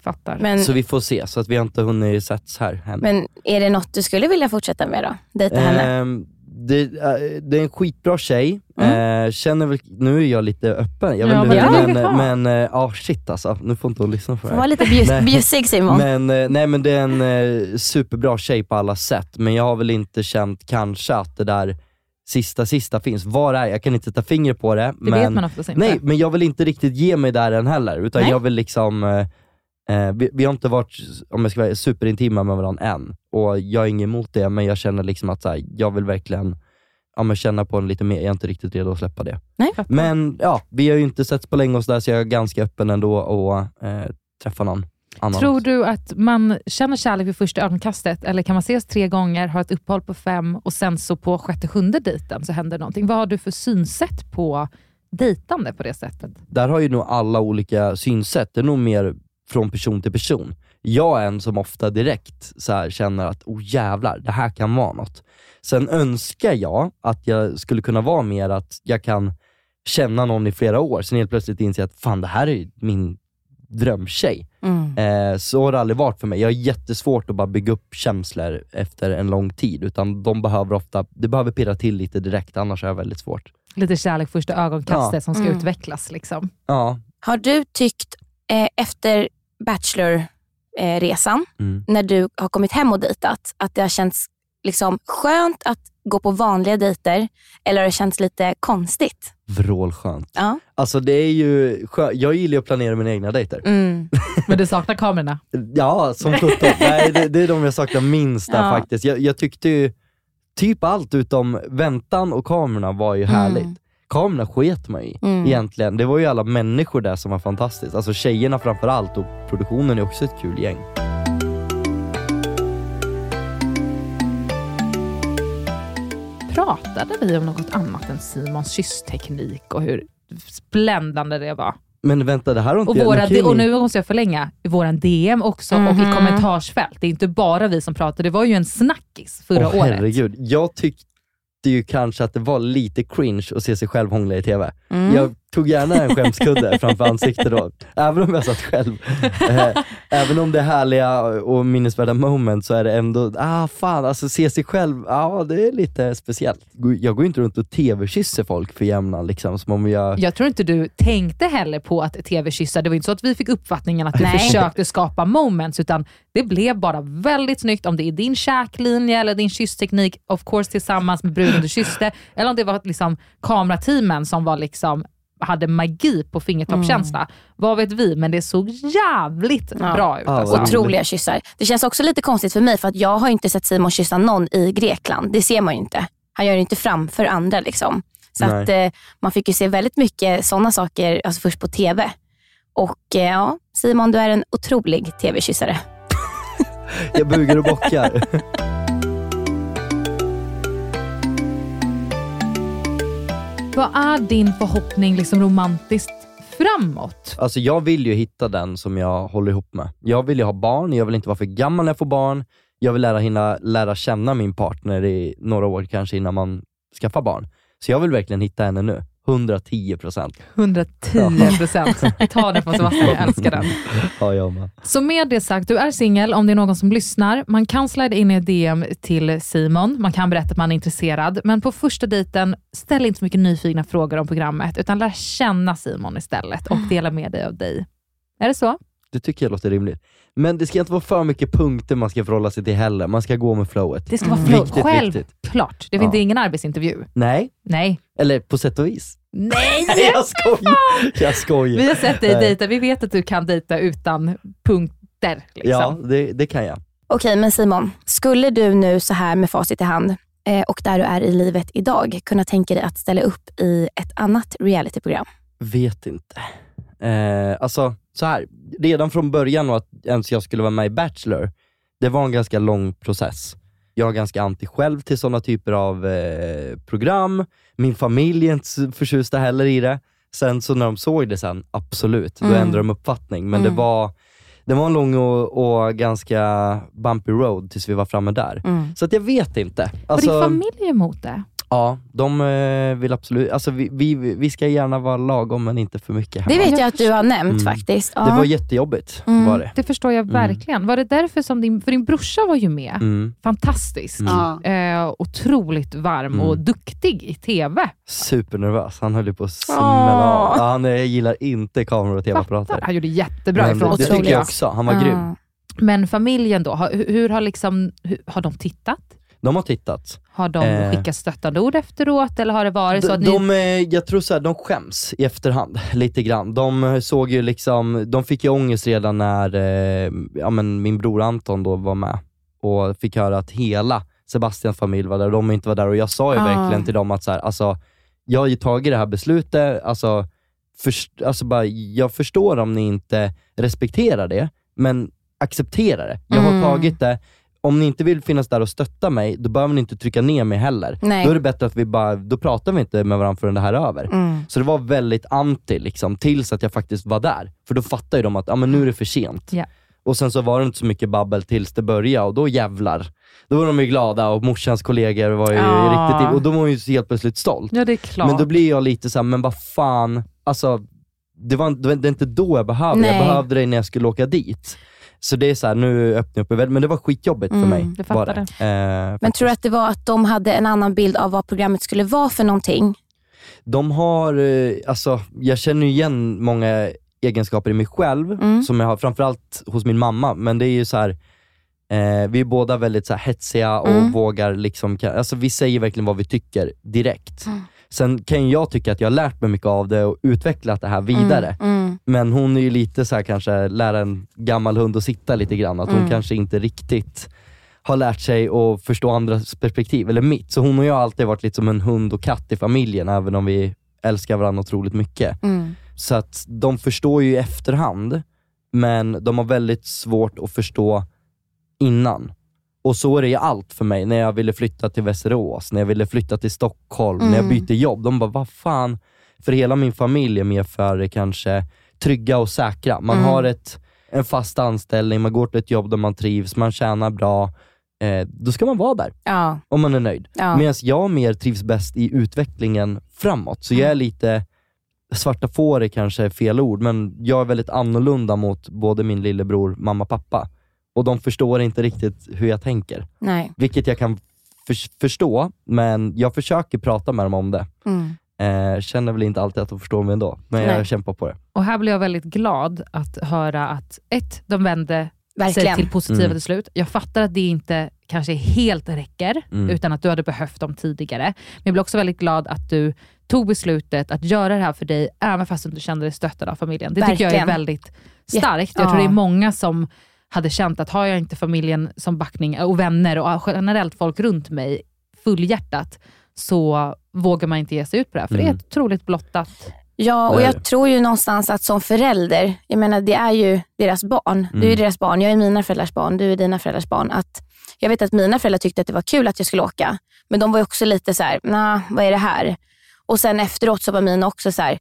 Fattar. Men, Så vi får se, så att vi har inte hunnit setts här hemma. men är det något du skulle vilja fortsätta med då? Dejta henne? Ehm, det, äh, det är en skitbra tjej, Mm. Eh, känner väl, nu är jag lite öppen, jag Ja, vet ha. men, men eh, ah, shit alltså, nu får inte hon lyssna på det här. vara lite bjus- bjussig Simon. Men, eh, nej men det är en eh, superbra tjej på alla sätt, men jag har väl inte känt kanske att det där sista sista finns. Var är Jag kan inte sätta finger på det. Det men, vet man oftast inte. Nej, men jag vill inte riktigt ge mig där än heller, utan Nej. jag vill liksom eh, vi, vi har inte varit, om jag ska vara superintima med varandra än, och jag är ingen emot det, men jag känner liksom att så här, jag vill verkligen ja, men känna på en lite mer, jag är inte riktigt redo att släppa det. Nej. Men ja, vi har ju inte setts på länge och så, där, så jag är ganska öppen ändå att eh, träffa någon annan. Tror du att man känner kärlek vid första ögonkastet eller kan man ses tre gånger, ha ett uppehåll på fem och sen så på sjätte, sjunde dejten så händer någonting? Vad har du för synsätt på dejtande på det sättet? där har ju nog alla olika synsätt, det är nog mer från person till person. Jag är en som ofta direkt så här känner att, oh jävlar, det här kan vara något. Sen önskar jag att jag skulle kunna vara mer att jag kan känna någon i flera år, sen helt plötsligt inse att fan det här är min drömtjej. Mm. Eh, så har det aldrig varit för mig. Jag har jättesvårt att bara bygga upp känslor efter en lång tid, utan de behöver ofta, det behöver pirra till lite direkt, annars är jag väldigt svårt. Lite kärlek första ögonkastet Ja. som ska Mm. utvecklas. Liksom. Ja. Har du tyckt eh, efter Bachelor-resan, Mm. när du har kommit hem och dejtat, att det har känts liksom skönt att gå på vanliga dejter eller har det känts lite konstigt? Vrålskönt. Ja. Alltså det är ju skö- jag gillar ju att planera mina egna dejter. Mm. Men du saknar kamerorna? Ja, som sjutton. Nej, det, det är de jag saknar minst där Ja. faktiskt. Jag, jag tyckte ju typ allt utom väntan och kamerorna var ju Mm. Kamerorna sket man i Mm. egentligen. Det var ju alla människor där som var fantastiskt. Alltså tjejerna framför allt och produktionen är också ett kul gäng. Pratade vi om något annat än Simons kyssteknik och hur bländande det var? Men vänta, det här har inte Och, jag- våra, ju och nu måste jag förlänga, i våran DM också och i Mhm. kommentarsfält. Det är inte bara vi som pratar, det var ju en snackis förra Åh, året. herregud. Jag tyckte ju kanske att det var lite cringe att se sig själv hångla i TV. Mm. Jag tog gärna en skämskudde framför ansiktet då, även om jag satt själv. Eh, även om det är härliga och minnesvärda moments så är det ändå, ah fan alltså se sig själv, ja det är lite speciellt. Jag går ju inte runt och TV-kysser folk för jämnan liksom, som om jag... Jag tror inte du tänkte heller på att tv-kyssa. Det var inte så att vi fick uppfattningen att du Nej. försökte skapa moments, utan det blev bara väldigt snyggt. Om det är din käklinje eller din kyssteknik, of course tillsammans med bruden du kysste, eller om det var liksom kamerateamen som var liksom hade magi på fingertoppskänsla. Vad vet vi, men det såg jävligt Ja. bra ut. Alltså. Otroliga kyssar. Det känns också lite konstigt för mig för att jag har inte sett Simon kyssa någon i Grekland. Det ser man ju inte. Han gör det inte framför andra. Liksom. Så Nej. att, eh, man fick ju se väldigt mycket sådana saker alltså först på TV. Och eh, ja, Simon du är en otrolig TV-kyssare. Jag bugar och bockar. Vad är din förhoppning liksom romantiskt framåt? Alltså jag vill ju hitta den som jag håller ihop med. Jag vill ju ha barn, jag vill inte vara för gammal när jag får barn. Jag vill lära, hinna, lära känna min partner i några år kanske innan man skaffar barn. Så jag vill verkligen hitta henne nu. 110 procent. 110 procent. Tar den från Sebastian, jag älskar den. Ja, jag med. Så med det sagt, du är singel om det är någon som lyssnar. Man kan slida in i ett DM till Simon, man kan berätta att man är intresserad, men på första dejten, ställ inte så mycket nyfikna frågor om programmet, utan lär känna Simon istället och dela med dig av dig. Är det så? Det tycker jag låter rimligt. Men det ska inte vara för mycket punkter man ska förhålla sig till heller. Man ska gå med flowet. Det ska vara flow. Viktigt. Självklart. Det finns Ja. ingen arbetsintervju. Nej, Nej. eller på sätt och vis. Nej! Nej, jag skojar. Jag skojar. Vi har sett dig dejta, vi vet att du kan dejta utan punkter. Liksom. Ja, det, det kan jag. Okej, men Simon, skulle du nu så här med facit i hand eh, och där du är i livet idag kunna tänka dig att ställa upp i ett annat realityprogram? Vet inte. Eh, alltså, så här. Redan från början och att ens jag skulle vara med i Bachelor, det var en ganska lång process. Jag är ganska anti själv till sådana typer av eh, program. Min familj är inte förtjusta heller i det. Sen så när de såg det sen, absolut, då Mm. ändrade de uppfattning. Men Mm. det var det var en lång och, och ganska bumpy road tills vi var framme där. Mm. Så att jag vet inte. Var din familj emot det? Ja, de eh, vill absolut, alltså vi, vi, vi ska gärna vara lagom men inte för mycket Det hemma. vet jag att du har nämnt Mm. faktiskt. Det Ja. var jättejobbigt, Mm. var det. Det förstår jag verkligen. Var det därför som din, för din brorsa var ju med, Mm. fantastisk. Mm. Eh, otroligt varm Mm. och duktig i TV. Supernervös, han höll ju på att smälla av. Ja, Han gillar inte kameror och tv-apparater. Han gjorde jättebra Men ifrån det, det sig. tycker jag också, han var grym. Men familjen då, hur, hur har, liksom, hur, har de tittat? De har tittat. Har de Eh. skickat stöttande ord efteråt eller har det varit så De, att ni... de, eh, jag tror så här, de skäms i efterhand lite grann. De eh, såg ju liksom, de fick ju ångest redan när eh, ja, men min bror Anton då var med och fick höra att hela Sebastians familj var där och de inte var där. Och jag sa ju Ah. verkligen till dem att så här, alltså, jag har ju tagit det här beslutet, alltså, först, alltså bara, jag förstår om ni inte respekterar det, men acceptera det. Jag har Mm. tagit det, om ni inte vill finnas där och stötta mig, då behöver ni inte trycka ner mig heller. Nej. Då är det bättre att vi bara, då pratar vi inte med varandra förrän det här är över. Mm. Så det var väldigt anti liksom, tills att jag faktiskt var där. För då fattar ju de att, ja men nu är det för sent. Ja. Och sen så var det inte så mycket babbel tills det började och då jävlar. Då var de ju glada och morsans kollegor var ju Ja. riktigt, och då var hon ju helt plötsligt stolt. Ja, det är klart. Men då blir jag lite såhär, men vad fan, alltså det var, det var inte då jag behövde jag Nej. behövde det när jag skulle åka dit. Så det är så här, nu öppnar jag upp mig, men det var skitjobbigt Mm, för mig. fattar var det. det. Eh, Men tror du att det var att de hade en annan bild av vad programmet skulle vara för någonting? De har, eh, alltså jag känner igen många egenskaper i mig själv, Mm. som jag har framförallt hos min mamma, men det är ju så här. Eh, vi är båda väldigt så här, hetsiga och Mm. vågar liksom, alltså vi säger verkligen vad vi tycker direkt. Mm. Sen kan jag tycka att jag har lärt mig mycket av det och utvecklat det här vidare. Mm, mm. Men hon är ju lite så här kanske, lära en gammal hund att sitta lite grann, att hon Mm. kanske inte riktigt har lärt sig att förstå andras perspektiv, eller mitt. Så hon och jag har alltid varit lite som en hund och katt i familjen, även om vi älskar varandra otroligt mycket. Mm. Så att de förstår ju i efterhand, men de har väldigt svårt att förstå innan. Och så är det i allt för mig, när jag ville flytta till Västerås, när jag ville flytta till Stockholm, när jag Mm. bytte jobb. De bara, vad fan? För hela min familj är mer för kanske trygga och säkra. Man Mm. har ett, en fast anställning, man går till ett jobb där man trivs, man tjänar bra. Eh, då ska man vara där, Ja. om man är nöjd. Ja. Medan jag mer trivs bäst i utvecklingen framåt. Så jag Mm. är lite, svarta får är kanske fel ord, men jag är väldigt annorlunda mot både min lillebror, mamma, pappa. Och de förstår inte riktigt hur jag tänker. Nej. Vilket jag kan för- förstå, men jag försöker prata med dem om det. Mm. Eh, känner väl inte alltid att de förstår mig ändå, men Nej. jag kämpar på det. Och här blir jag väldigt glad att höra att ett, de vände sig Verkligen. till positiva Mm. till slut. Jag fattar att det inte kanske helt räcker, Mm. utan att du hade behövt dem tidigare. Men jag blir också väldigt glad att du tog beslutet att göra det här för dig, även fast du inte kände dig stöttad av familjen. Det tycker jag är Verkligen. väldigt starkt. Ja. Jag tror det är många som hade känt att har jag inte familjen som backning och vänner och generellt folk runt mig fullhjärtat, så vågar man inte ge sig ut på det här. För det är Mm. ett otroligt blottat Ja, och jag tror ju någonstans att som förälder, jag menar det är ju deras barn. Du är Mm. deras barn, jag är mina föräldrars barn, du är dina föräldrars barn. Att jag vet att mina föräldrar tyckte att det var kul att jag skulle åka, men de var ju också lite så här, nah, vad är det här? Och sen efteråt så var mina också så här,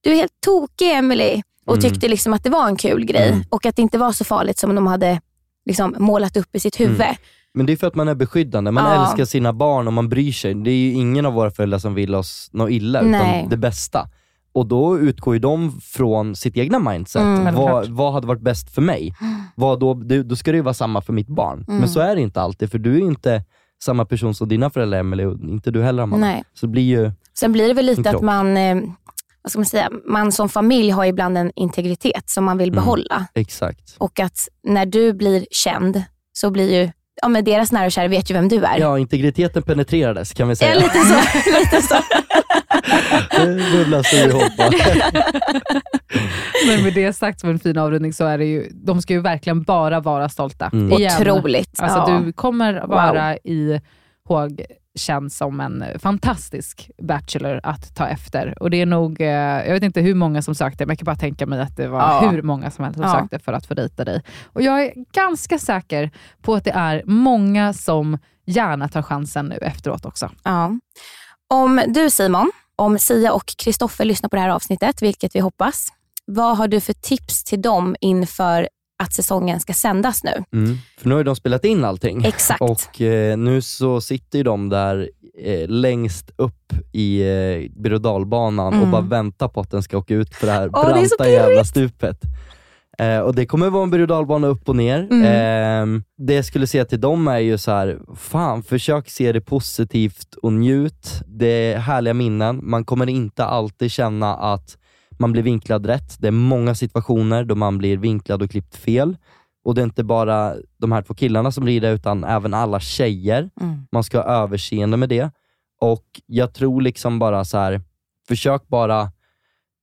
du är helt tokig Emily och Mm. tyckte liksom att det var en kul grej Mm. och att det inte var så farligt som de hade liksom målat upp i sitt huvud. Mm. Men det är för att man är beskyddande, man Ja. älskar sina barn och man bryr sig. Det är ju ingen av våra föräldrar som vill oss något illa, Nej. utan det bästa. Och då utgår ju de från sitt egna mindset. Mm. vad, vad hade varit bäst för mig? Vad då, då ska det ju vara samma för mitt barn. Mm. Men så är det inte alltid, för du är inte samma person som dina föräldrar Emelie och inte du heller Amanda. Nej. Så blir ju, Sen blir det väl lite att man, eh, vad ska man säga, man som familj har ibland en integritet som man vill Mm. behålla. exakt. Och att när du blir känd så blir ju, ja men deras nära och kära vet ju vem du är. Ja, integriteten penetrerades kan vi Ja, säga. lite så. lite så. det bubblas va? Men med det sagt som en fin avrundning så är det ju, de ska ju verkligen bara vara stolta. Mm. Igen. Otroligt. Alltså ja. du kommer vara i ihåg känd som en fantastisk bachelor att ta efter. Och det är nog, eh, jag vet inte hur många som sökte, men jag kan bara tänka mig att det var Ja. hur många som helst som Ja. sökte för att få dejta dig. Och jag är ganska säker på att det är många som gärna tar chansen nu efteråt också. Ja. Om du Simon Om Sia och Kristoffer lyssnar på det här avsnittet, vilket vi hoppas, vad har du för tips till dem inför att säsongen ska sändas nu? Mm. För nu har de spelat in allting. Exakt. Och eh, nu så sitter ju de där eh, längst upp i eh, berg och dalbanan Mm. och bara väntar på att den ska åka ut för det här det så branta jävla pirrigt. stupet. Eh, och det kommer vara en berg och dalbana upp och ner. Mm. Eh, det jag skulle säga till dem är ju så här, fan försök se det positivt och njut. Det är härliga minnen. Man kommer inte alltid känna att man blir vinklad rätt. Det är många situationer då man blir vinklad och klippt fel. Och det är inte bara de här två killarna som blir det, utan även alla tjejer. Mm. Man ska ha överseende med det. Och jag tror liksom bara så här, försök bara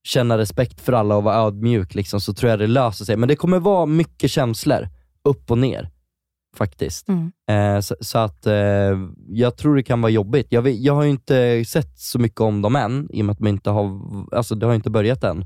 känna respekt för alla och vara ödmjuk, liksom, så tror jag det löser sig. Men det kommer vara mycket känslor, upp och ner, faktiskt. Mm. Eh, så, så att eh, jag tror det kan vara jobbigt. Jag, vet, jag har ju inte sett så mycket om dem än, i och med att de inte har, alltså, det har inte börjat än.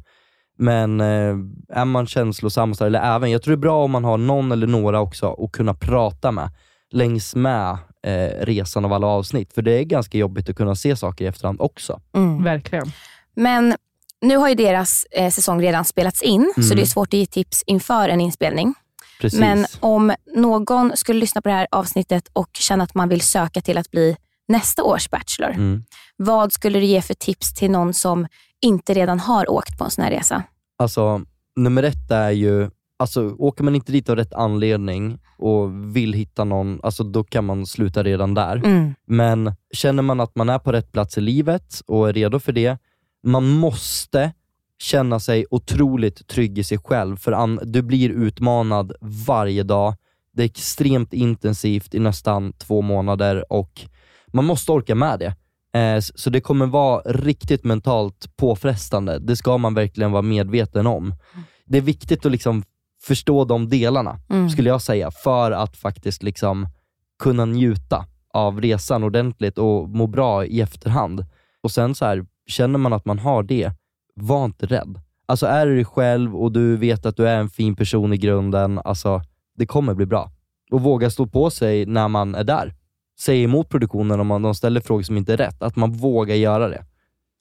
Men eh, är man känslosam, så, eller även, jag tror det är bra om man har någon eller några också att kunna prata med längs med eh, resan av alla avsnitt. För det är ganska jobbigt att kunna se saker i efterhand också. Mm. Verkligen. Men nu har ju deras eh, säsong redan spelats in, så Mm. det är svårt att ge tips inför en inspelning. Precis. Men om någon skulle lyssna på det här avsnittet och känna att man vill söka till att bli nästa års Bachelor, Mm. vad skulle du ge för tips till någon som inte redan har åkt på en sån här resa? Alltså, nummer ett är ju, alltså åker man inte dit av rätt anledning och vill hitta någon, alltså då kan man sluta redan där. Mm. Men känner man att man är på rätt plats i livet och är redo för det, man måste känna sig otroligt trygg i sig själv, för du blir utmanad varje dag. Det är extremt intensivt i nästan två månader och man måste orka med det. Eh, Så det kommer vara riktigt mentalt påfrestande. Det ska man verkligen vara medveten om. Det är viktigt att liksom förstå de delarna, Mm. skulle jag säga, för att faktiskt liksom kunna njuta av resan ordentligt och må bra i efterhand. Och sen så här, känner man att man har det, var inte rädd. Alltså är du dig själv och du vet att du är en fin person i grunden, alltså det kommer bli bra. Och våga stå på sig när man är där. Säg emot produktionen om man, de ställer frågor som inte är rätt, att man vågar göra det.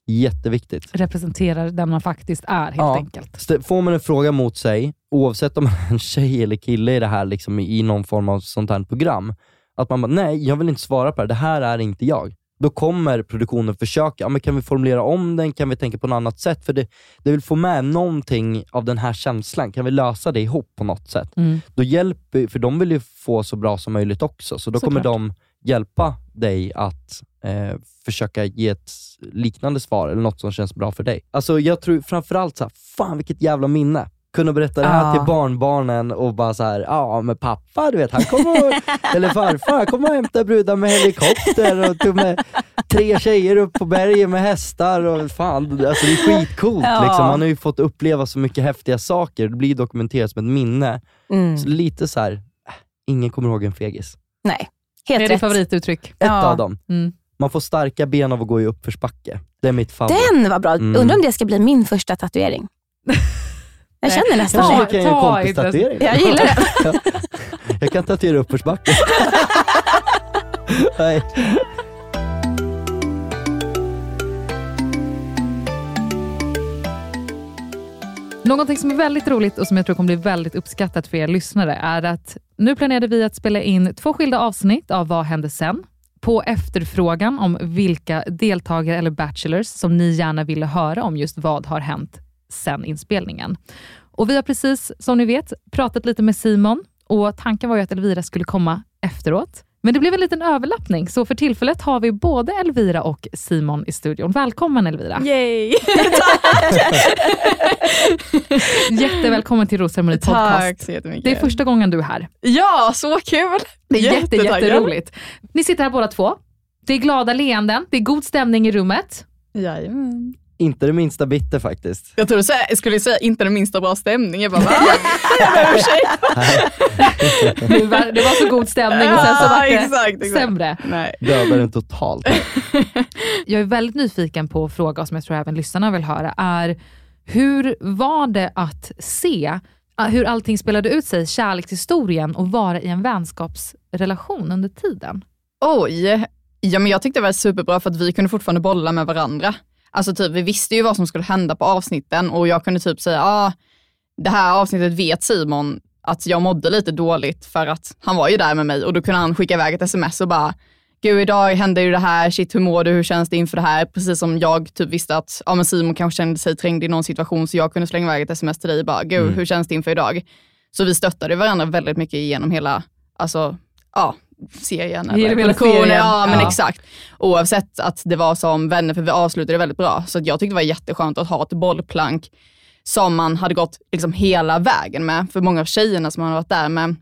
Jätteviktigt. Representerar den man faktiskt är helt Ja. enkelt. Får man en fråga mot sig, oavsett om man är en tjej eller kille i det här, liksom, i någon form av sånt här program, att man bara, nej, jag vill inte svara på det, det här är inte jag. Då kommer produktionen försöka, ja, men kan vi formulera om den, kan vi tänka på något annat sätt? För det, det vill få med någonting av den här känslan, kan vi lösa det ihop på något sätt? Mm. Då hjälper, för de vill ju få så bra som möjligt också, så då kommer Såklart. de hjälpa dig att eh, försöka ge ett liknande svar, eller något som känns bra för dig. Alltså jag tror framförallt så här, fan vilket jävla minne. Kunna berätta det här Ja. till barnbarnen och bara så här, ja men pappa du vet, han kommer och, eller farfar, han kommer och hämta brudar med helikopter och tog med tre tjejer upp på berget med hästar och fan, alltså det är skitcoolt Ja. liksom. Man har ju fått uppleva så mycket häftiga saker, det blir dokumenterat som ett minne. Mm. Så lite så här, äh, ingen kommer ihåg en fegis. Nej, Det helt är ditt rätt. favorituttryck. Ett Ja. av dem. Mm. Man får starka ben av att gå i uppförsbacke. Det är mitt favorit. Den var bra. Mm. Undrar om det ska bli min första tatuering. Jag känner nästan Kanske vi kan göra en ta kompistatuering. Jag gillar det. Jag kan tatuera uppförsbacke. Nej. Någonting som är väldigt roligt och som jag tror kommer bli väldigt uppskattat för er lyssnare är att nu planerade vi att spela in två skilda avsnitt av Vad hände sen? På efterfrågan om vilka deltagare eller bachelors som ni gärna ville höra om just vad har hänt sen inspelningen. Och Vi har precis, som ni vet, pratat lite med Simon och tanken var ju att Elvira skulle komma efteråt. Men det blev en liten överlappning, så för tillfället har vi både Elvira och Simon i studion. Välkommen Elvira! Yay! Jättevälkommen till Rosceremoni podcast. Tack så jättemycket. Det är första gången du är här. Ja, så kul! Det är jätte, jätteroligt. Ni sitter här båda två. Det är glada leenden, det är god stämning i rummet. Jajamän. Inte det minsta bitter faktiskt. Jag trodde du säga- skulle säga inte den minsta bra stämning. Jag bara, va? Jag. Det var, det var så god stämning och sen så var det exakt, exakt. sämre. Nej. Dödar den totalt. Jag är väldigt nyfiken på att fråga, som jag tror även lyssnarna vill höra, är hur var det att se uh, hur allting spelade ut sig, kärlekshistorien och vara i en vänskapsrelation under tiden? Oj, ja, men jag tyckte det var superbra för att vi kunde fortfarande bolla med varandra. Alltså typ, vi visste ju vad som skulle hända på avsnitten och jag kunde typ säga, ah, det här avsnittet vet Simon att jag mådde lite dåligt för att han var ju där med mig och då kunde han skicka iväg ett sms och bara, gud idag hände ju det här, shit hur mår du, hur känns det inför det här? Precis som jag typ visste att ja, men Simon kanske kände sig trängd i någon situation så jag kunde slänga iväg ett sms till dig bara, gud Mm. hur känns det inför idag? Så vi stöttade varandra väldigt mycket genom hela, alltså, ja, serien eller hela produktionen. serien. Ja, men Ja. exakt. Oavsett att det var som vänner, för vi avslutade väldigt bra. Så jag tyckte det var jätteskönt att ha ett bollplank som man hade gått liksom hela vägen med. För många av tjejerna som man har varit där med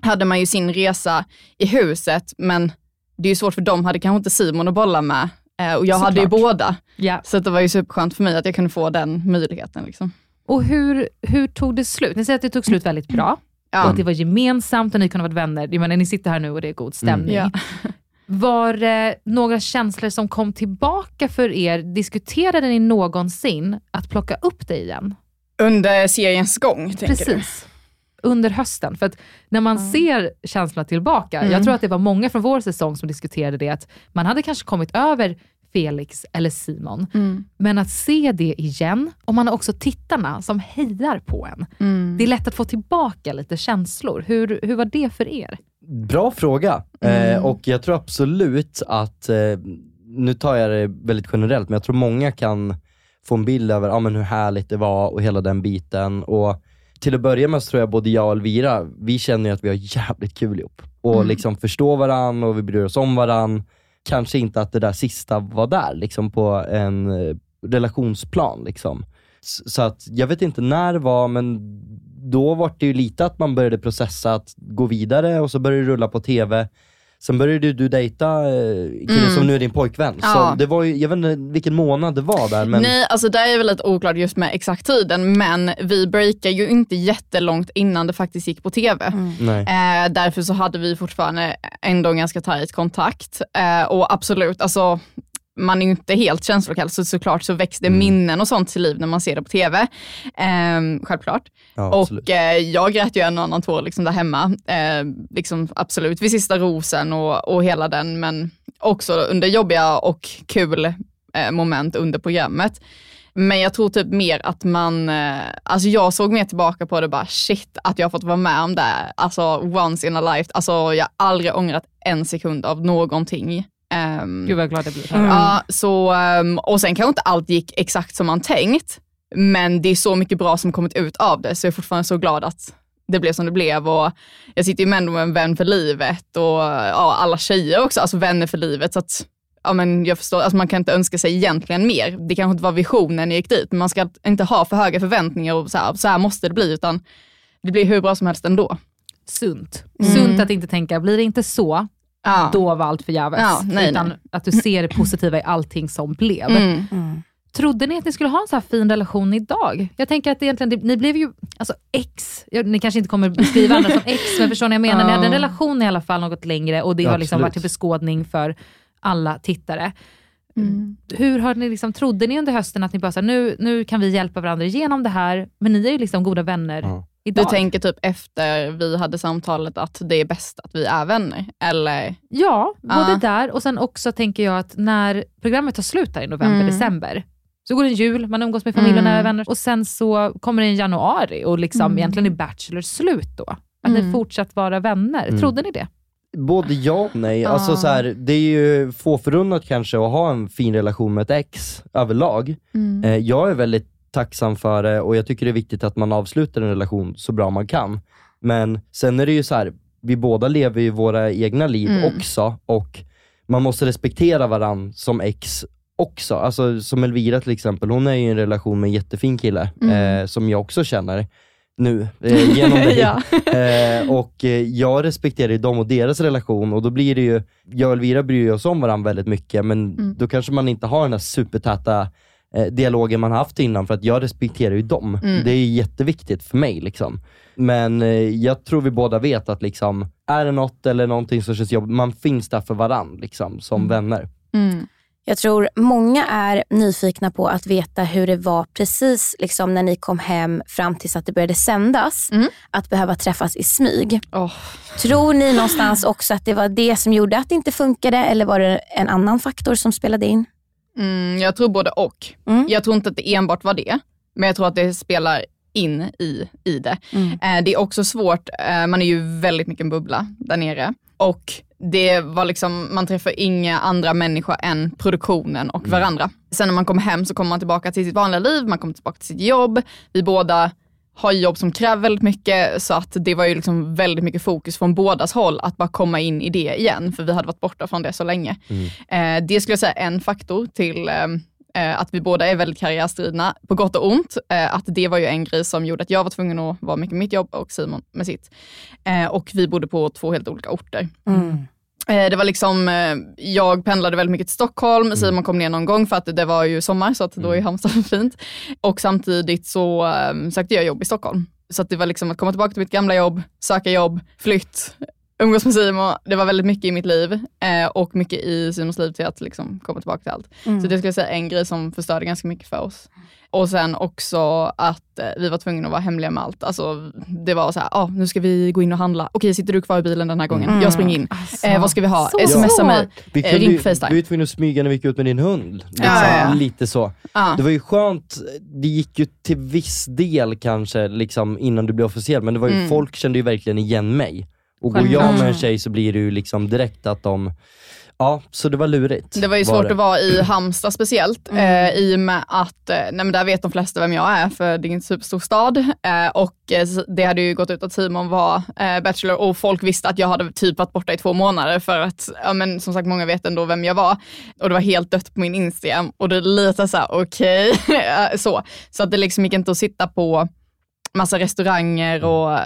hade man ju sin resa i huset, men det är ju svårt för dem hade kanske inte Simon att bolla med. Eh, och jag hade ju Såklart. båda. Ja. Så det var ju superskönt för mig att jag kunde få den möjligheten. Liksom. Och hur, hur tog det slut? Ni säger att det tog slut väldigt bra. Ja. Och att det var gemensamt och ni kunde vara vänner. Jag menar, ni sitter här nu och det är god stämning. Ja. Var det några känslor som kom tillbaka för er? Diskuterade ni någonsin att plocka upp det igen? Under seriens gång, tänker Precis. Under hösten. För att när man ser känslorna tillbaka, Mm. jag tror att det var många från vår säsong som diskuterade det, att man hade kanske kommit över Felix eller Simon? Mm. men att se det igen, och man har också tittarna som hejar på en. Mm. Det är lätt att få tillbaka lite känslor. Hur, hur var det för er? Bra fråga. Mm. Eh, och jag tror absolut att, eh, nu tar jag det väldigt generellt, men jag tror många kan få en bild över ja, men hur härligt det var och hela den biten. Och till att börja med så tror jag både jag och Elvira, vi känner ju att vi har jävligt kul ihop. Och Mm. liksom förstår varann och vi bryr oss om varann. Kanske inte att det där sista var där, liksom på en eh, relationsplan. Liksom. Så att jag vet inte när det var, men då var det ju lite att man började processa att gå vidare och så började det rulla på TV. Sen började du dejta eh, killen Mm. som nu är din pojkvän. Ja. Så det var ju, jag vet inte vilken månad det var där, men Nej, alltså där är väl lite oklart just med exakt tiden, men vi breakade ju inte jättelångt innan det faktiskt gick på TV. nej. Eh, därför så hade vi fortfarande ändå en ganska tajt kontakt. Eh, och absolut, alltså man är ju inte helt känslokall, så såklart så väcks det Mm. minnen och sånt till liv när man ser det på TV. Eh, självklart. Ja, och eh, jag grät ju en och annan tår liksom där hemma. Eh, liksom absolut vid sista rosen och, och hela den, men också under jobbiga och kul eh, moment under programmet. Men jag tror typ mer att man, eh, alltså jag såg mer tillbaka på det bara shit att jag har fått vara med om det, alltså once in a life, alltså jag har aldrig ångrat en sekund av någonting. Um, Gud vad glad jag blir. Ja, så, ehm, och sen kanske inte allt gick exakt som man tänkt, men det är så mycket bra som kommit ut av det, så jag är fortfarande så glad att det blev som det blev. Och jag sitter ju med ändå med en vän för livet och ja, alla tjejer också, alltså vänner för livet. Så att, ja, men jag förstår, alltså man kan inte önska sig egentligen mer. Det kanske inte var visionen när jag gick dit, men man ska inte ha för höga förväntningar och så här, så här måste det bli, utan det blir hur bra som helst ändå. Sunt. Mm. Sunt att inte tänka, blir det inte så, Ja. då var allt förgäves. Ja, nej, Utan nej. att du ser det positiva i allting som blev. Mm. Trodde ni att ni skulle ha en så här fin relation idag? Jag tänker att egentligen, det, ni blev ju alltså ex, ni kanske inte kommer beskriva andra som ex, men förstår ni vad jag menar? Ni hade en relation i alla fall något längre och det Ja, har liksom varit till beskådning för alla tittare. Mm. Hur har ni liksom, trodde ni under hösten att ni bara så här, nu, nu kan vi hjälpa varandra igenom det här, men ni är ju liksom goda vänner Ja. Du idag. tänker typ efter vi hade samtalet att det är bäst att vi är vänner? Eller? Ja, både Ja. där och sen också tänker jag att när programmet tar slut där i november, Mm. december, så går det en jul, man umgås med familj och Mm. nära vänner och sen så kommer det en januari och liksom Mm. egentligen är Bachelor slut då. Att ni Mm. fortsatt vara vänner. Mm. Trodde ni det? Både ja och nej. Ja. Alltså så här, det är ju få förunnat kanske att ha en fin relation med ett ex överlag. Mm. Eh, jag är väldigt tacksam för det och jag tycker det är viktigt att man avslutar en relation så bra man kan. Men sen är det ju så här, vi båda lever ju våra egna liv Mm. också och man måste respektera varann som ex också. Alltså som Elvira till exempel, hon är ju i en relation med en jättefin kille Mm. eh, som jag också känner nu eh, genom dig. Ja. Eh, och eh, jag respekterar ju dem och deras relation och då blir det ju, jag och Elvira bryr oss om varandra väldigt mycket men Mm. då kanske man inte har den här supertäta eh, dialogen man haft innan för att jag respekterar ju dem. Mm. Det är jätteviktigt för mig. Liksom. Men eh, jag tror vi båda vet att liksom, är det något eller någonting som känns jobbigt, man finns där för varandra liksom, som vänner. Mm. Jag tror många är nyfikna på att veta hur det var precis liksom när ni kom hem fram tills att det började sändas. Mm. Att behöva träffas i smyg. Åh. Tror ni någonstans också att det var det som gjorde att det inte funkade eller var det en annan faktor som spelade in? Mm, jag tror både och. Mm. Jag tror inte att det enbart var det, men jag tror att det spelar in i, i det. Mm. Eh, det är också svårt, eh, man är ju väldigt mycket en bubbla där nere. Och det var liksom, man träffar inga andra människor än produktionen och varandra. Sen när man kommer hem så kommer man tillbaka till sitt vanliga liv, man kommer tillbaka till sitt jobb. Vi båda har jobb som kräver väldigt mycket, så att det var ju liksom väldigt mycket fokus från bådas håll att bara komma in i det igen, för vi hade varit borta från det så länge. Eh, det skulle jag säga är en faktor till eh, eh, att vi båda är väldigt karriärstridna, på gott och ont. Eh, att det var ju en grej som gjorde att jag var tvungen att vara mycket med mitt jobb och Simon med sitt. Eh, och vi bodde på två helt olika orter. Mm. Eh, Det var liksom, eh, jag pendlade väldigt mycket till Stockholm, Simon kom ner någon gång för att det var ju sommar, så att då är Halmstad fint. Och samtidigt så eh, sökte jag jobb i Stockholm. Så det var liksom att komma tillbaka till mitt gamla jobb, söka jobb, flytt, umgås med Simon. Det var väldigt mycket i mitt liv eh, och mycket i Simons liv till att liksom komma tillbaka till allt. Mm. Så det skulle jag säga är en grej som förstörde ganska mycket för oss. Och sen också att eh, vi var tvungna att vara hemliga med allt. Alltså, det var så här, ah, nu ska vi gå in och handla. Okej, sitter du kvar i bilen den här gången? Mm. Jag springer in. Alltså, eh, vad ska vi ha? så Smsa mig. Vi, Eh, kunde, ring på Facetime. vi var tvungna att smyga när vi gick ut med din hund. Liksom, Ja, ja. Lite så. Ja. Det var ju skönt, det gick ju till viss del kanske liksom innan du blev officiell, men det var ju, Mm. folk kände ju verkligen igen mig. Och går jag med en Mm. tjej så blir det ju liksom direkt att de, ja så det var lurigt. Det var ju svårt att vara i Halmstad speciellt, Mm. eh, i och med att eh, nej, där vet de flesta vem jag är, för det är en superstor stad. Eh, och eh, det hade ju gått ut att Simon var eh, bachelor och folk visste att jag hade typ varit borta i två månader för att, ja men som sagt många vet ändå vem jag var. Och det var helt dött på min Instagram och det är lite såhär, okej, Eh, så. Så att det liksom gick inte att sitta på massa restauranger och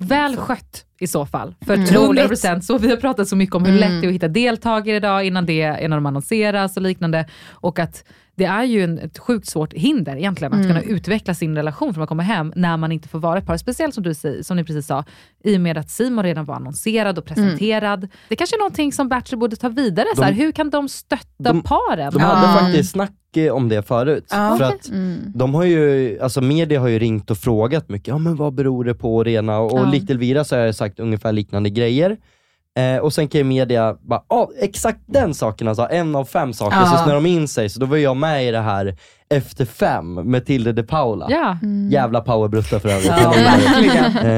Väl skött i så fall. För Mm. 100% så vi har pratat så mycket om hur Mm. lätt det är att hitta deltagare idag innan, det, innan de annonseras och liknande. Och att det är ju en, ett sjukt svårt hinder egentligen att Mm. kunna utveckla sin relation för man kommer hem när man inte får vara ett par. Speciellt som du säger, som ni precis sa, i och med att Simon redan var annonserad och presenterad. Det kanske är någonting som Bachelor borde ta vidare. så här, De- hur kan de stötta de- paren? De hade faktiskt snack eh, om det förut. Ja. För Okej. att Mm. de har ju, alltså media har ju ringt och frågat mycket, ja men vad beror det på Rena? Och Ja. likt Elvira så har jag sagt ungefär liknande grejer. Eh, och sen kan ju media bara, ja exakt den saken alltså, en av fem saker, Ja. så snör de in sig. Så då var jag med i det här Efter fem med Tilde de Paula. Ja. Jävla powerbrutta för övrigt. Ja, eh,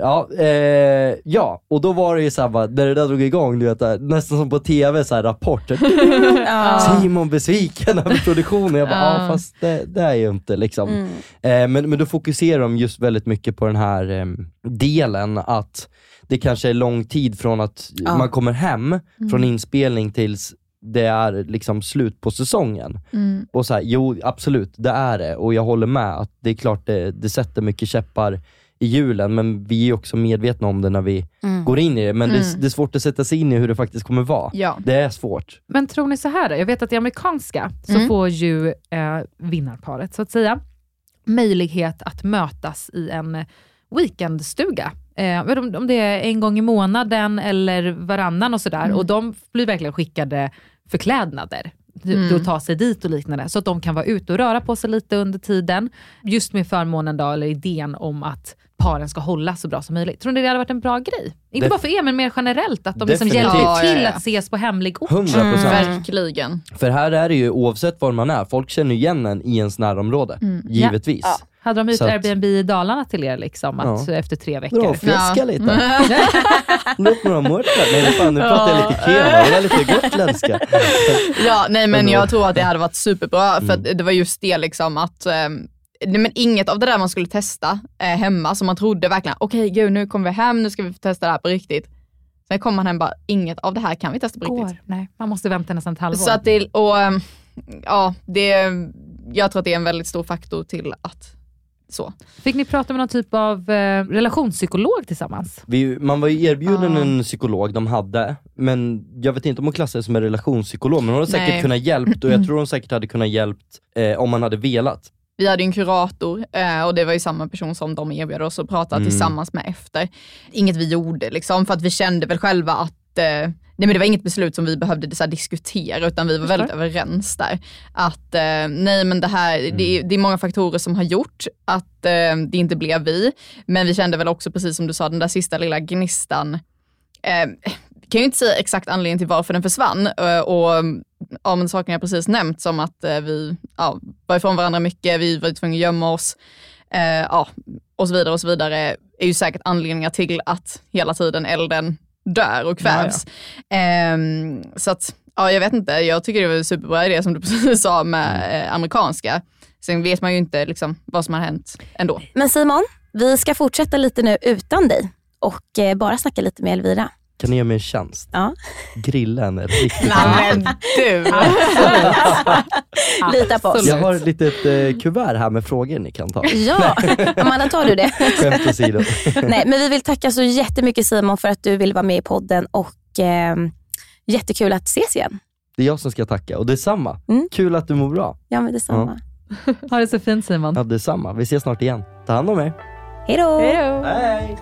ja, eh, ja, och då var det ju såhär, när det där drog igång, du vet, där, nästan som på TV, så här, rapport. Ja. Simon besviken över produktionen. Jag bara, ja Ja. fast det, det är ju inte liksom. Mm. Eh, men, men då fokuserar de just väldigt mycket på den här eh, delen att det kanske är lång tid från att Ja. man kommer hem Mm. från inspelning tills det är liksom slut på säsongen. Mm. Och så här, jo absolut, det är det. Och jag håller med att det är klart det, det sätter mycket käppar i hjulen, men vi är också medvetna om det när vi Mm. går in i det. Men det, Mm. det är svårt att sätta sig in i hur det faktiskt kommer vara. Ja. Det är svårt. Men tror ni så här då? Jag vet att i amerikanska så Mm. får ju eh, vinnarparet, så att säga, möjlighet att mötas i en weekendstuga. Eh, men om, om det är en gång i månaden eller varannan och sådär. Mm. Och de blir verkligen skickade förklädnader. Mm. att ta sig dit och liknande. Så att de kan vara ute och röra på sig lite under tiden. Just med förmånen då, eller idén om att paren ska hålla så bra som möjligt. Tror ni det hade varit en bra grej? Inte Def- bara för er, men mer generellt. Att de liksom hjälper Ja, ja, till ja. att ses på hemlig ort. 100%. Mm, verkligen. För här är det ju oavsett var man är, folk känner igen en i ens närområde. Mm. Givetvis. Ja. Hade de ut att- Airbnb i Dalarna till er liksom, att Ja. efter tre veckor? Dra och fläska Ja. lite. Låt några mörkar. Nej fan, nu pratar jag lite kema, det är lite gotländska. Ja, nej men jag tror att det hade varit superbra, för Mm. det var just det liksom att nej, men inget av det där man skulle testa eh, hemma, som man trodde verkligen, okej gud nu kommer vi hem, nu ska vi få testa det här på riktigt. Sen kommer man hem bara, inget av det här kan vi testa på riktigt. Går. Nej, man måste vänta nästan ett halvår. Så att det, och ehm, ja, det, jag tror att det är en väldigt stor faktor till att så. Fick ni prata med någon typ av eh, relationspsykolog tillsammans? Vi, man var ju erbjuden Ja. en psykolog de hade, men jag vet inte om hon klassades som en relationspsykolog, men hon hade säkert Nej. kunnat hjälpt och jag tror hon säkert hade kunnat hjälpt eh, om man hade velat. Vi hade en kurator eh, och det var ju samma person som de erbjöd oss att prata Mm. tillsammans med efter. Inget vi gjorde liksom, för att vi kände väl själva att eh, Nej men det var inget beslut som vi behövde så här, diskutera utan vi var Förstår. väldigt överens där. Att eh, nej men det här, det, är, det är många faktorer som har gjort att eh, det inte blev vi. Men vi kände väl också precis som du sa, den där sista lilla gnistan. Eh, kan ju inte säga exakt anledningen till varför den försvann eh, och ja, men sakerna jag precis nämnt, som att eh, vi ja, var ifrån varandra mycket, vi var tvungna att gömma oss, eh, ja, och så vidare och så vidare, är ju säkert anledningar till att hela tiden elden dör och kvävs. Ehm, så att, ja, jag vet inte, jag tycker det var en superbra idé som du precis sa med eh, amerikanska. Sen vet man ju inte liksom, vad som har hänt ändå. Men Simon, vi ska fortsätta lite nu utan dig och eh, bara snacka lite med Elvira. Kan ni göra mig en tjänst? Ja. Grilla henne riktigt Nej men du! Lita på oss. Jag har ett litet eh, kuvert här med frågor ni kan ta. Ja, Amanda tar du det? Skämt åsido. Nej, men vi vill tacka så jättemycket Simon för att du vill vara med i podden och eh, jättekul att ses igen. Det är jag som ska tacka och detsamma. Mm. Kul att du mår bra. Ja, men detsamma. Ha det så fint Simon. Ja, detsamma. Vi ses snart igen. Ta hand om er. Hej då! Hej!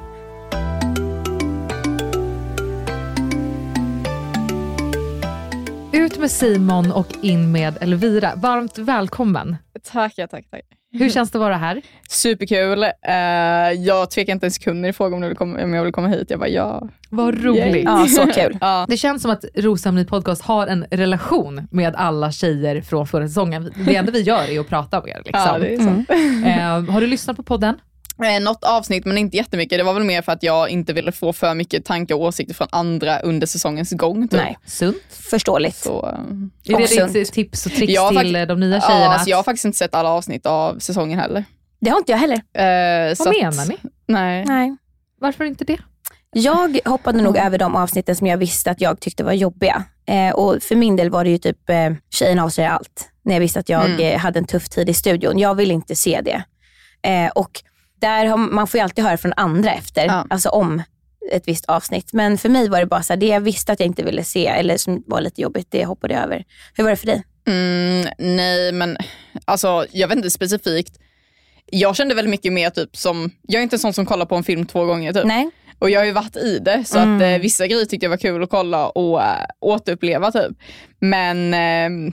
Ut med Simon och in med Elvira. Varmt välkommen. Tackar, tack, tack. Hur känns det att vara här? Superkul. Uh, jag tvekade inte en sekund när du frågade om, du vill komma, om jag vill komma hit. Jag bara ja. Vad roligt. Ja, så kul. Ja. Det känns som att Rosamny podcast har en relation med alla tjejer från förra säsongen. Det enda vi gör är att prata om er. Liksom. Ja, det är sant. Eh, har du lyssnat på podden? Eh, något avsnitt men inte jättemycket. Det var väl mer för att jag inte ville få för mycket tankar och åsikter från andra under säsongens gång. Typ. Nej, Sunt. förståeligt. Så, eh, Är Och det sunt. ditt tips och tricks Jag till fakt- de nya ja, tjejerna? alltså, jag har faktiskt inte sett alla avsnitt av säsongen heller. Det har inte jag heller. Eh, Vad att- menar ni? Nej. Nej. Varför inte det? Jag hoppade nog över de avsnitten som jag visste att jag tyckte var jobbiga. Eh, och för min del var det ju typ eh, tjejen avslöjar allt. När jag visste att jag Mm. eh, hade en tuff tid i studion. Jag ville inte se det. Eh, och där har, man får ju alltid höra från andra efter, Ja. alltså om ett visst avsnitt. Men för mig var det bara så här, det jag visste att jag inte ville se eller som var lite jobbigt, det hoppade jag över. Hur var det för dig? Mm, nej, men alltså, jag vet inte specifikt. Jag kände väldigt mycket mer typ som, jag är inte en sån som kollar på en film två gånger typ. Nej. Och jag har ju varit i det, så Mm. att eh, vissa grejer tyckte jag var kul att kolla och äh, återuppleva typ. Men eh,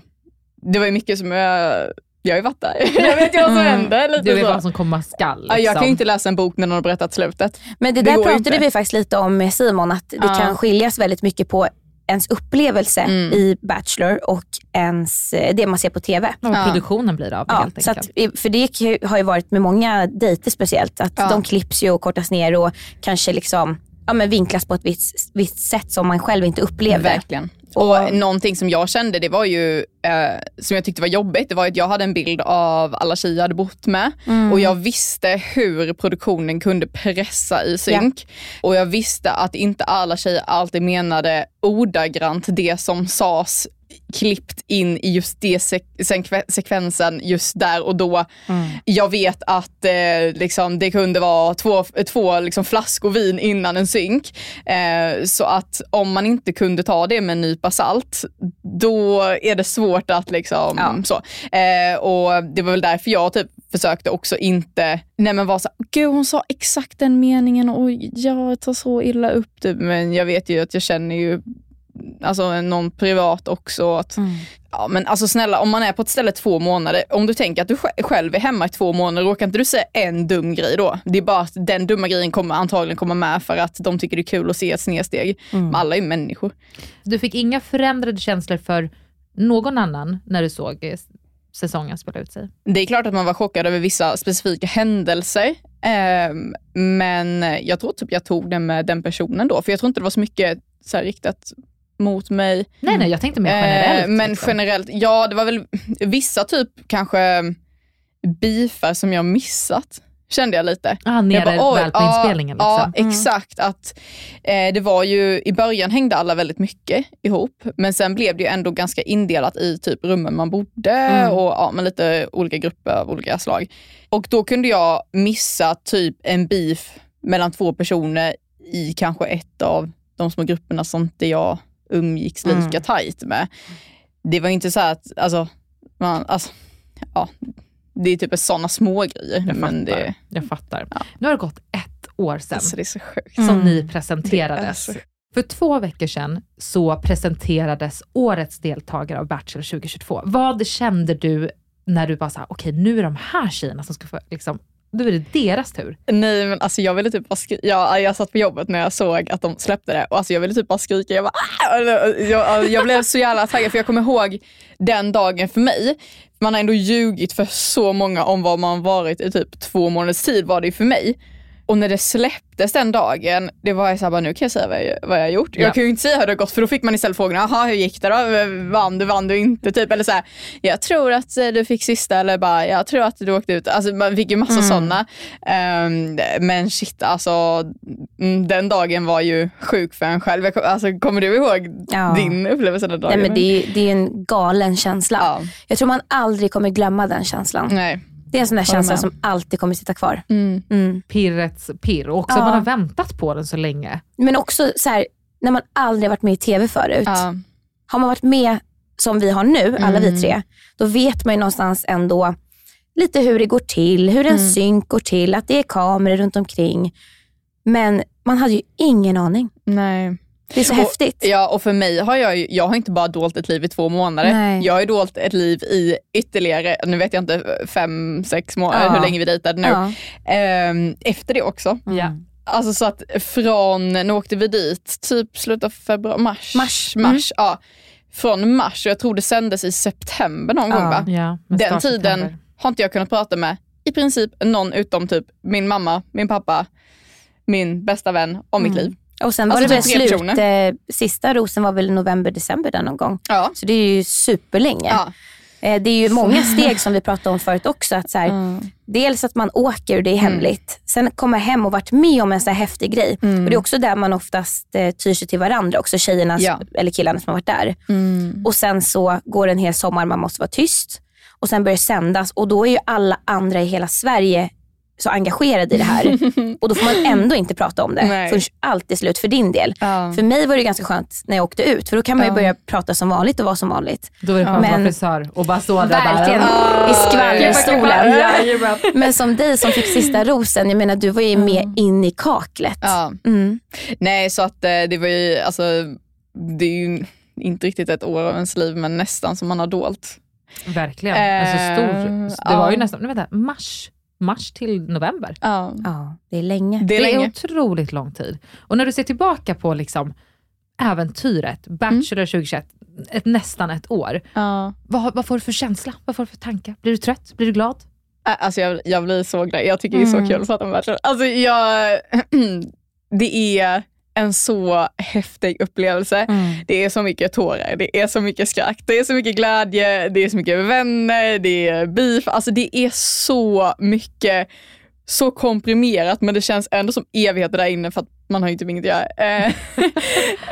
det var ju mycket som jag, jag har ju varit där. jag vet ju vad som Mm. hände. Lite Du vet så. vad som komma skall. Ja, jag kan liksom. ju inte läsa en bok när någon har berättat slutet. Men det Det där pratade inte. vi faktiskt lite om med Simon, att det Ja. kan skiljas väldigt mycket på ens upplevelse Mm. i Bachelor och ens, eh, det man ser på TV. Vad Ja. produktionen blir av det Ja, helt så enkelt. att, för det har ju varit med många dejter speciellt, att Ja. de klipps ju och kortas ner och kanske liksom, ja, men vinklas på ett visst, visst sätt som man själv inte upplevde. Verkligen. Och någonting som jag kände, det var ju, eh, som jag tyckte var jobbigt, det var att jag hade en bild av alla tjejer jag hade bott med. Och jag visste hur produktionen kunde pressa i synk. Och jag visste att inte alla tjejer alltid menade ordagrant det som sades klippt in i just det sek- sekve- sekvensen just där och då. Jag vet att eh, liksom, det kunde vara två, två liksom, flaskor vin innan en synk. Eh, så att om man inte kunde ta det med en nypa salt, då är det svårt att liksom Ja. så. Eh, och det var väl därför jag typ försökte också inte, nej men vara så gud hon sa exakt den meningen och jag tar så illa upp typ. Men jag vet ju att jag känner ju alltså någon privat också. Att, ja, men alltså snälla, om man är på ett ställe två månader, om du tänker att du sj- själv är hemma i två månader, råkar inte du säga en dum grej då? Det är bara att den dumma grejen kommer antagligen komma med för att de tycker det är kul att se ett snedsteg. Men alla är ju människor. Du fick inga förändrade känslor för någon annan när du såg eh, säsongen spela ut sig? Det är klart att man var chockad över vissa specifika händelser. ehm, men jag tror typ jag tog det med den personen då, för jag tror inte det var så mycket så här riktat mot mig. Nej, nej, jag tänkte mer Eh, generellt. men liksom. generellt, ja det var väl vissa typ kanske beefar som jag missat. Kände jag lite. Ah, nere jag bara, väl på inspelningen. Ja, Liksom. exakt. Att, eh, det var ju, I början hängde alla väldigt mycket ihop, men sen blev det ju ändå ganska indelat i typ rummen man bodde Mm. och ja, med lite olika grupper av olika slag. Och då kunde jag missa typ en beef mellan två personer i kanske ett av de små grupperna som inte jag umgicks lika Mm. tajt med. Det var inte så här att, alltså, man, alltså ja, det är typ sådana små grejer. Jag men fattar. det, Jag fattar. Nu har det gått ett år sedan alltså, det är så sjukt. som Mm. ni presenterades. För två veckor sedan så presenterades årets deltagare av Bachelor 2022. Vad kände du när du bara sa, okej nu är de här tjejerna som ska få liksom då är det deras tur. Nej men alltså jag ville typ bara skrika. Jag, jag satt på jobbet när jag såg att de släppte det och alltså jag ville typ bara skrika. Jag, bara, ah! jag, alltså, jag blev så jävla taggad för jag kommer ihåg den dagen för mig. Man har ändå ljugit för så många om vad man varit i typ två månaders tid var det för mig. Och när det släpptes den dagen, det var jag såhär, nu kan jag säga vad jag, vad jag har gjort. Ja. Jag kan ju inte säga hur det har gått för då fick man istället frågorna, jaha hur gick det då? Vann du, vann du inte? Typ. Eller såhär, jag tror att eh, du fick sista eller bara, jag tror att du åkte ut. Alltså man fick ju massa Mm. sådana. Ehm, men shit alltså, mm, den dagen var ju sjuk för en själv. Jag Alltså, kommer du ihåg Ja. din upplevelse den dagen? Nej, men det, är, det är en galen känsla. Jag tror man aldrig kommer glömma den känslan. Nej. Det är en sån där känsla som alltid kommer sitta kvar. Mm. Mm. Pirrets pirr. Och också Ja. att man har väntat på den så länge. Men också så här, när man aldrig varit med i TV förut. Har man varit med som vi har nu, alla Mm. vi tre, då vet man ju någonstans ändå lite hur det går till, hur en Mm. synk går till, att det är kameror runt omkring. Men man hade ju ingen aning. Nej. Det är så och, häftigt. Ja, och för mig har jag ju, jag har inte bara dolt ett liv i två månader. Nej. Jag har ju dolt ett liv i ytterligare, nu vet jag inte, fem, sex månader, Ja. hur länge vi dejtade nu. Ja. Ehm, efter det också. Ja. Alltså så att från, när åkte vi dit? Typ slutet av februari, mars? Mars. mars ja. Från mars, och jag tror det sändes i september någon Ja. gång va? Ja, Den tiden september. har inte jag kunnat prata med i princip någon utom typ min mamma, min pappa, min bästa vän om mitt liv. Och sen var Alltså det väl typ tre slut, eh, sista rosen var väl november, december där någon gång. Ja. Så det är ju superlänge. Ja. Eh, Det är ju många steg som vi pratade om förut också. Att så här, Dels att man åker och det är Mm. hemligt. Sen komma hem och varit med om en så här häftig grej. Mm. Och Det är också där man oftast eh, tyr sig till varandra, också tjejerna Ja. eller killarna som har varit där. Mm. Och sen så går det en hel sommar, man måste vara tyst. Och sen börjar det sändas och då är ju alla andra i hela Sverige så engagerade i det här. och då får man ändå inte prata om det Nej. förrän allt är slut för din del. Ja. För mig var det ganska skönt när jag åkte ut, för då kan man ju Ja. börja prata som vanligt och vara som vanligt. Då är det skönt att vara Men- frisör och bara stå där Verkligen, bara. i skvallerstolen. Jajamän. Men som dig som fick sista rosen, jag menar du var ju med in i kaklet. Ja. Mm. Nej, så att eh, det var ju, alltså, det är ju inte riktigt ett år av ens liv, men nästan som man har dolt. Verkligen. Alltså stor. Eh, Det var ju ja. nästan, nej, vänta, mars. Mars till november. Ja. Ja, det är länge. Det Det är är, länge. otroligt lång tid. Och när du ser tillbaka på liksom äventyret, Bachelor 2021, ett, nästan ett år. Ja. Vad, vad får du för känsla? Vad får du för tankar? Blir du trött? Blir du glad? Alltså jag, jag blir så glad. Jag tycker det är så Mm. kul att prata om Bachelor. Alltså jag, det är en så häftig upplevelse. Mm. Det är så mycket tårar, det är så mycket skratt, det är så mycket glädje, det är så mycket vänner, det är beef. Alltså det är så mycket, så komprimerat men det känns ändå som evigheter där inne för att man har ju typ inget att göra.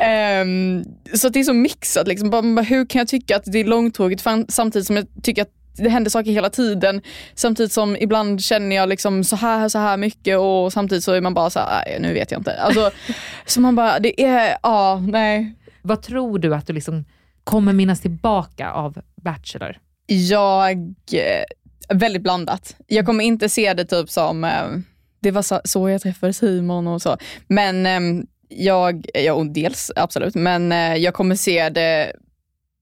Ehm, så det är så mixat. Liksom. Bara, hur kan jag tycka att det är långtråkigt samtidigt som jag tycker att det händer saker hela tiden. Samtidigt som ibland känner jag liksom så här så här mycket och samtidigt så är man bara så här, "Nej, nu vet jag inte. Alltså, så man bara, det är, ja, nej. Vad tror du att du liksom kommer minnas tillbaka av Bachelor? Jag, eh, väldigt blandat. Jag kommer inte se det typ som, eh, det var så, jag träffade Simon och så. Men eh, jag, ja dels absolut, men eh, jag kommer se det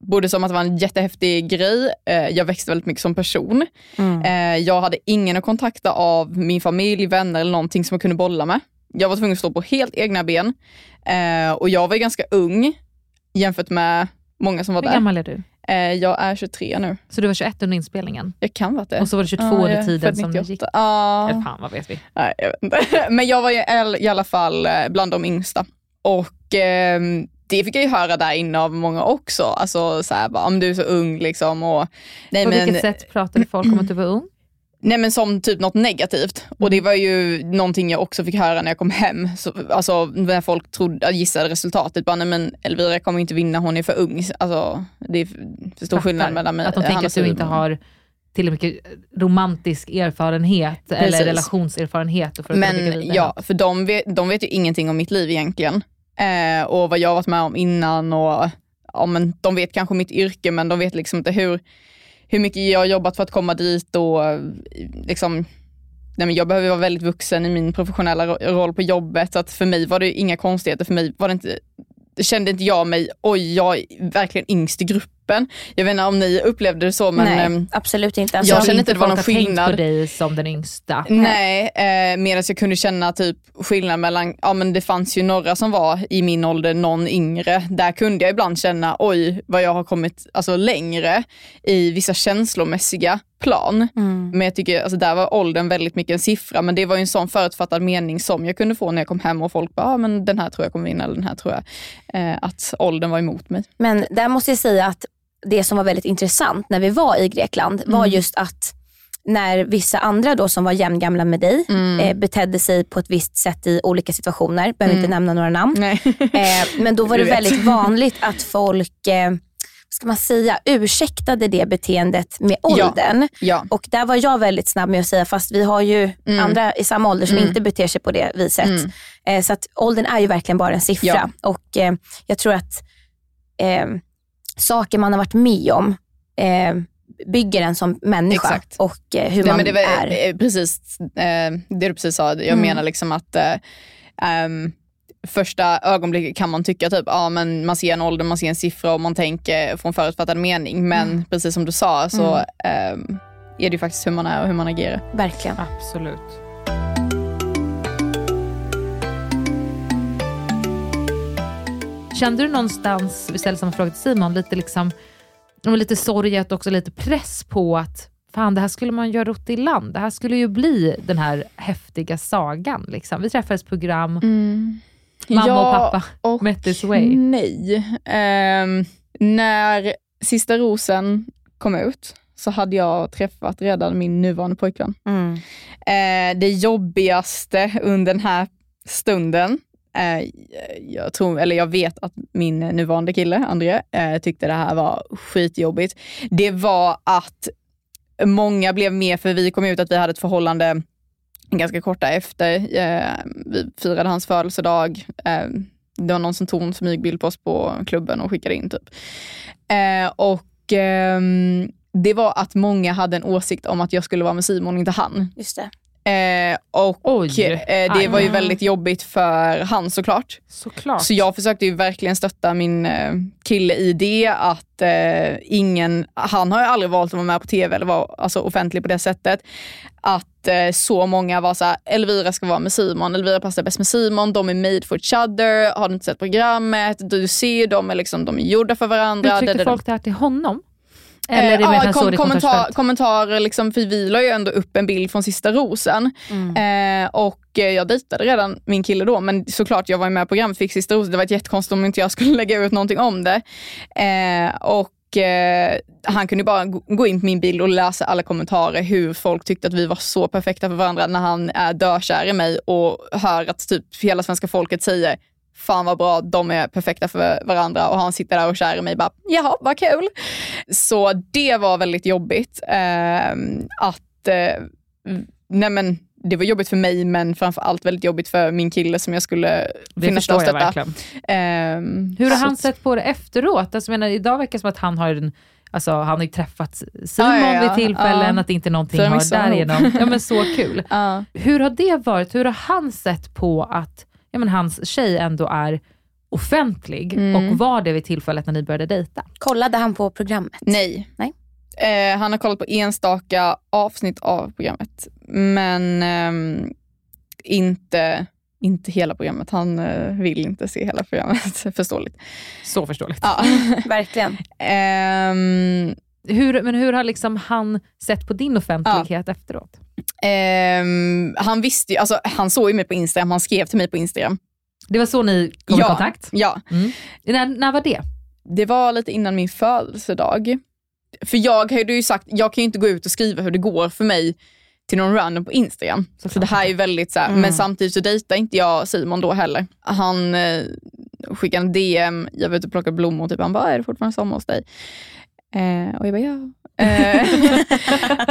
både som att det var en jättehäftig grej, eh, jag växte väldigt mycket som person. Mm. Eh, jag hade ingen att kontakta av min familj, vänner eller någonting som jag kunde bolla med. Jag var tvungen att stå på helt egna ben eh, och jag var ju ganska ung jämfört med många som var Hur där. gammal är du? Jag är 23 nu. Så du var 21 under inspelningen? Jag kan vara det. Och så var det 22 Ja, under tiden som 98. gick? Ja. Eller fan vad vet vi? Nej, jag vet inte. Men jag var i alla fall bland de yngsta. Och ehm, det fick jag ju höra där inne av många också. Alltså så här, bara, om du är så ung liksom. Och, nej, På men, vilket sätt pratade folk om att du var ung? Nej men som typ något negativt. Och det var ju någonting jag också fick höra när jag kom hem. Så, alltså när folk trodde, gissade resultatet. Bara, nej men Elvira kommer inte vinna, hon är för ung. Alltså det är för stor skillnad mellan mig Att de tänker att du inte har tillräckligt romantisk erfarenhet eller Precis. relationserfarenhet. för att Men ja, för de vet, de vet ju ingenting om mitt liv egentligen. Eh, och vad jag varit med om innan och ja, men de vet kanske mitt yrke men de vet liksom inte hur, hur mycket jag har jobbat för att komma dit och liksom Nej, men jag behöver vara väldigt vuxen i min professionella roll på jobbet. Så att för mig var det inga konstigheter. För mig var det inte, kände inte jag mig, oj jag är verkligen yngst i gruppen. Jag vet inte om ni upplevde det så men Nej, ehm, absolut inte. jag Alltså, känner inte det var någon skillnad. på dig som den yngsta. Nej, eh, medan jag kunde känna typ skillnad mellan, ja men det fanns ju några som var i min ålder, någon yngre. Där kunde jag ibland känna, oj vad jag har kommit alltså, längre i vissa känslomässiga plan. Mm. Men jag tycker, alltså där var åldern väldigt mycket en siffra, men det var ju en sån förutfattad mening som jag kunde få när jag kom hem och folk bara, ah, men den här tror jag kommer vinna eller den här tror jag. Eh, att åldern var emot mig. Men där måste jag säga att det som var väldigt intressant när vi var i Grekland var Mm. just att när vissa andra då som var jämngamla med dig Mm. eh, betedde sig på ett visst sätt i olika situationer, behöver Mm. inte nämna några namn. Eh, men då var det väldigt vanligt att folk eh, ska man säga, ursäktade det beteendet med Ja. åldern. Ja. Och där var jag väldigt snabb med att säga, fast vi har ju Mm. andra i samma ålder som Mm. inte beter sig på det viset. Mm. Eh, så att åldern är ju verkligen bara en siffra. Ja. Och eh, jag tror att eh, saker man har varit med om eh, bygger en som människa Exakt. och eh, hur Nej, man det var, är. eh, Precis det du precis sa. Jag Mm. menar liksom att ehm, första ögonblicket kan man tycka typ, ja men man ser en ålder, man ser en siffra och man tänker från förutfattad mening. Men Mm. precis som du sa så Mm. ehm, är det ju faktiskt hur man är och hur man agerar. Verkligen. Absolut. Kände du någonstans, vi ställer samma fråga till Simon, lite, liksom, lite sorg och också lite press på att fan det här skulle man göra rott i land. Det här skulle ju bli den här häftiga sagan. Liksom. Vi träffades program, mamma Ja, och pappa och met this way. Nej. Ehm, när Sista rosen kom ut så hade jag träffat redan min nuvarande pojkvän. Mm. Eh, det jobbigaste under den här stunden, eh, jag, tror, eller jag vet att min nuvarande kille, André, eh, tyckte det här var skitjobbigt. Det var att många blev med, för vi kom ut att vi hade ett förhållande ganska korta efter. Eh, vi firade hans födelsedag. Eh, det var någon som tog en smygbild på oss på klubben och skickade in typ. Eh, och ehm, det var att många hade en åsikt om att jag skulle vara med Simon, inte han. Just det. Eh, och Oj. eh, det Aj. var ju väldigt jobbigt för han såklart. Såklart. Så jag försökte ju verkligen stötta min eh, kille i det, att eh, ingen, han har ju aldrig valt att vara med på tv eller vara alltså, offentlig på det sättet. Att eh, så många var såhär, Elvira ska vara med Simon, Elvira passar bäst med Simon, de är made for each other, har du inte sett programmet? Du ser, de är, liksom, de är gjorda för varandra. Uttryckte folk det här till honom? Eller är det Eh, ja, kom, kommentar, kommentarer, liksom, för vi la ju ändå upp en bild från sista rosen. Mm. Eh, och eh, jag dejtade redan min kille då, men såklart jag var ju med i programmet, fick sista rosen. Det var ett jättekonstigt om inte jag skulle lägga ut någonting om det. Eh, och eh, han kunde bara gå- gå in på min bild och läsa alla kommentarer hur folk tyckte att vi var så perfekta för varandra när han är dökär i mig och hör att typ hela svenska folket säger fan vad bra, de är perfekta för varandra och han sitter där och kär i mig bara, jaha vad kul. Så det var väldigt jobbigt. Eh, att, eh, nej men det var jobbigt för mig men framför allt väldigt jobbigt för min kille som jag skulle Det finnas där och stötta. Ehm, Hur har han sett på det efteråt? Alltså, jag menar, idag verkar det som att han har en Alltså, han har ju träffat Simon Ja, ja, ja. vid tillfällen, Ja. att inte någonting har därigenom. Ja, men så kul. Hur har det varit? Hur har han sett på att ja, men hans tjej ändå är offentlig Mm. och var det vid tillfället när ni började dejta? Kollade han på programmet? Nej. Nej. Eh, han har kollat på enstaka avsnitt av programmet, men ehm, inte, inte hela programmet. Han eh, vill inte se hela programmet, förståeligt. Så förståeligt. Ja. Verkligen. Ehm, Hur, men hur har liksom han sett på din offentlighet efteråt? Ehm, han visste ju, alltså han såg ju mig på Instagram, han skrev till mig på Instagram. Det var så ni kom ja, i kontakt? Ja. Mm. När, när var det? Det var lite innan min födelsedag. För jag hade ju sagt, jag kan ju inte gå ut och skriva hur det går för mig till någon random på Instagram. Så, det här är ju väldigt så här, Mm. men samtidigt så dejtar inte jag Simon då heller. Han eh, skickade en DM, jag var ute och plockade blommor, typ. han bara, är det fortfarande sommar hos dig? Eh, och jag bara, ja. Eh,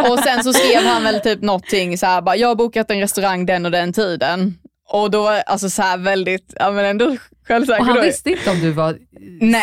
och sen så skrev han väl typ någonting så här, bara, jag har bokat en restaurang den och den tiden. Och då alltså så här väldigt, ja men ändå självsäker. Och han då. visste inte om du var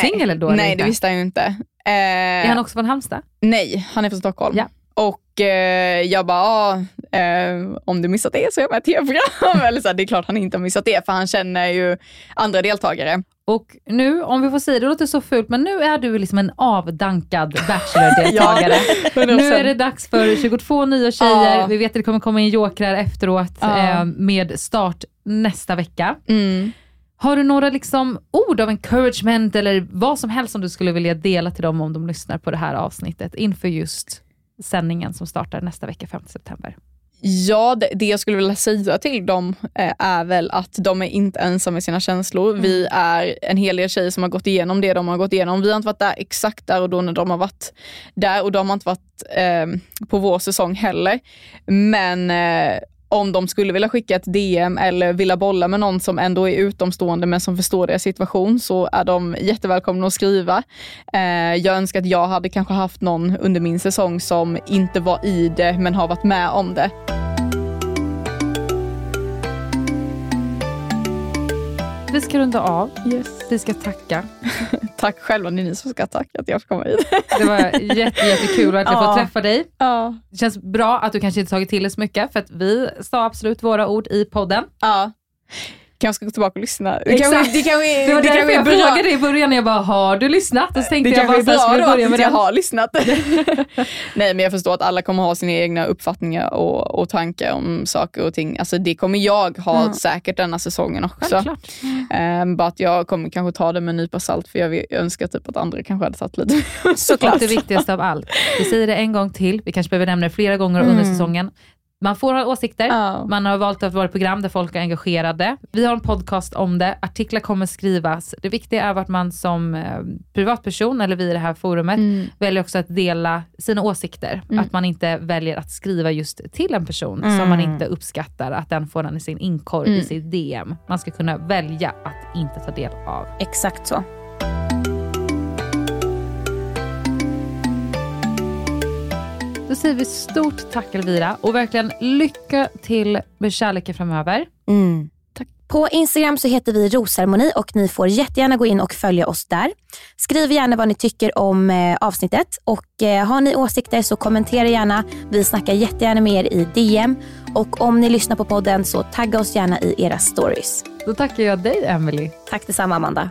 singel då? eller Nej, inte? det visste han ju inte. Eh, Är han också från Halmstad? Nej, han är från Stockholm. Ja. Och eh, jag bara, ah, eh, om du missat det så är jag med i tv-program. Eller så här, det är klart han inte har missat det, för han känner ju andra deltagare. Och nu, om vi får säga det, låter så fult, men nu är du liksom en avdankad Bachelor-deltagare. Ja, 100%. nu är det dags för 22 nya tjejer. Ja. Vi vet att det kommer komma in jokrar efteråt Ja. eh, med start nästa vecka. Mm. Har du några liksom ord av encouragement eller vad som helst som du skulle vilja dela till dem om de lyssnar på det här avsnittet inför just sändningen som startar nästa vecka 5 september? Ja, det, det jag skulle vilja säga till dem eh, är väl att de är inte ensamma med sina känslor. Vi är en hel del tjejer som har gått igenom det de har gått igenom. Vi har inte varit där exakt där och då när de har varit där och de har inte varit eh, på vår säsong heller. Men eh, om de skulle vilja skicka ett DM eller vilja bolla med någon som ändå är utomstående men som förstår deras situation så är de jättevälkomna att skriva. Eh, jag önskar att jag hade kanske haft någon under min säsong som inte var i det men har varit med om det. Vi ska runda av. Yes. Vi ska tacka. Tack själva, det är ni som ska tacka att jag får komma hit. Det var jätte, jättekul att jag Ja. få träffa dig. Ja. Det känns bra att du kanske inte tagit till dig så mycket, för att vi sa absolut våra ord i podden. Ja. Kanske ska gå tillbaka och lyssna. Det Exakt. kanske- det kanske- det var det därför jag bra. frågade dig i början, jag bara, har du lyssnat? Och så tänkte det jag bara, är ska bra då börja att med jag den? har lyssnat. Nej men jag förstår att alla kommer ha sina egna uppfattningar och, och tankar om saker och ting. Alltså det kommer jag ha Mm. säkert denna säsongen också. Ehm, bara att jag kommer kanske ta det med en nypa salt för jag vet- jag önskar typ att andra kanske hade tagit lite. Och det viktigaste av allt, vi säger det en gång till, vi kanske behöver nämna det flera gånger under Mm. säsongen. Man får ha åsikter, man har valt att vara ett program där folk är engagerade. Vi har en podcast om det, artiklar kommer skrivas. Det viktiga är att man som eh, privatperson, eller vi i det här forumet, Mm. väljer också att dela sina åsikter. Mm. Att man inte väljer att skriva just till en person Mm. som man inte uppskattar, att den får den i sin inkorg, i Mm. sitt DM. Man ska kunna välja att inte ta del av. Exakt så. Då säger vi stort tack Elvira och verkligen lycka till med kärleken framöver. Mm. På Instagram så heter vi Rosceremoni och ni får jättegärna gå in och följa oss där. Skriv gärna vad ni tycker om eh, avsnittet och eh, har ni åsikter så kommentera gärna. Vi snackar jättegärna med er i DM och om ni lyssnar på podden så tagga oss gärna i era stories. Då tackar jag dig Emily. Tack detsamma Amanda.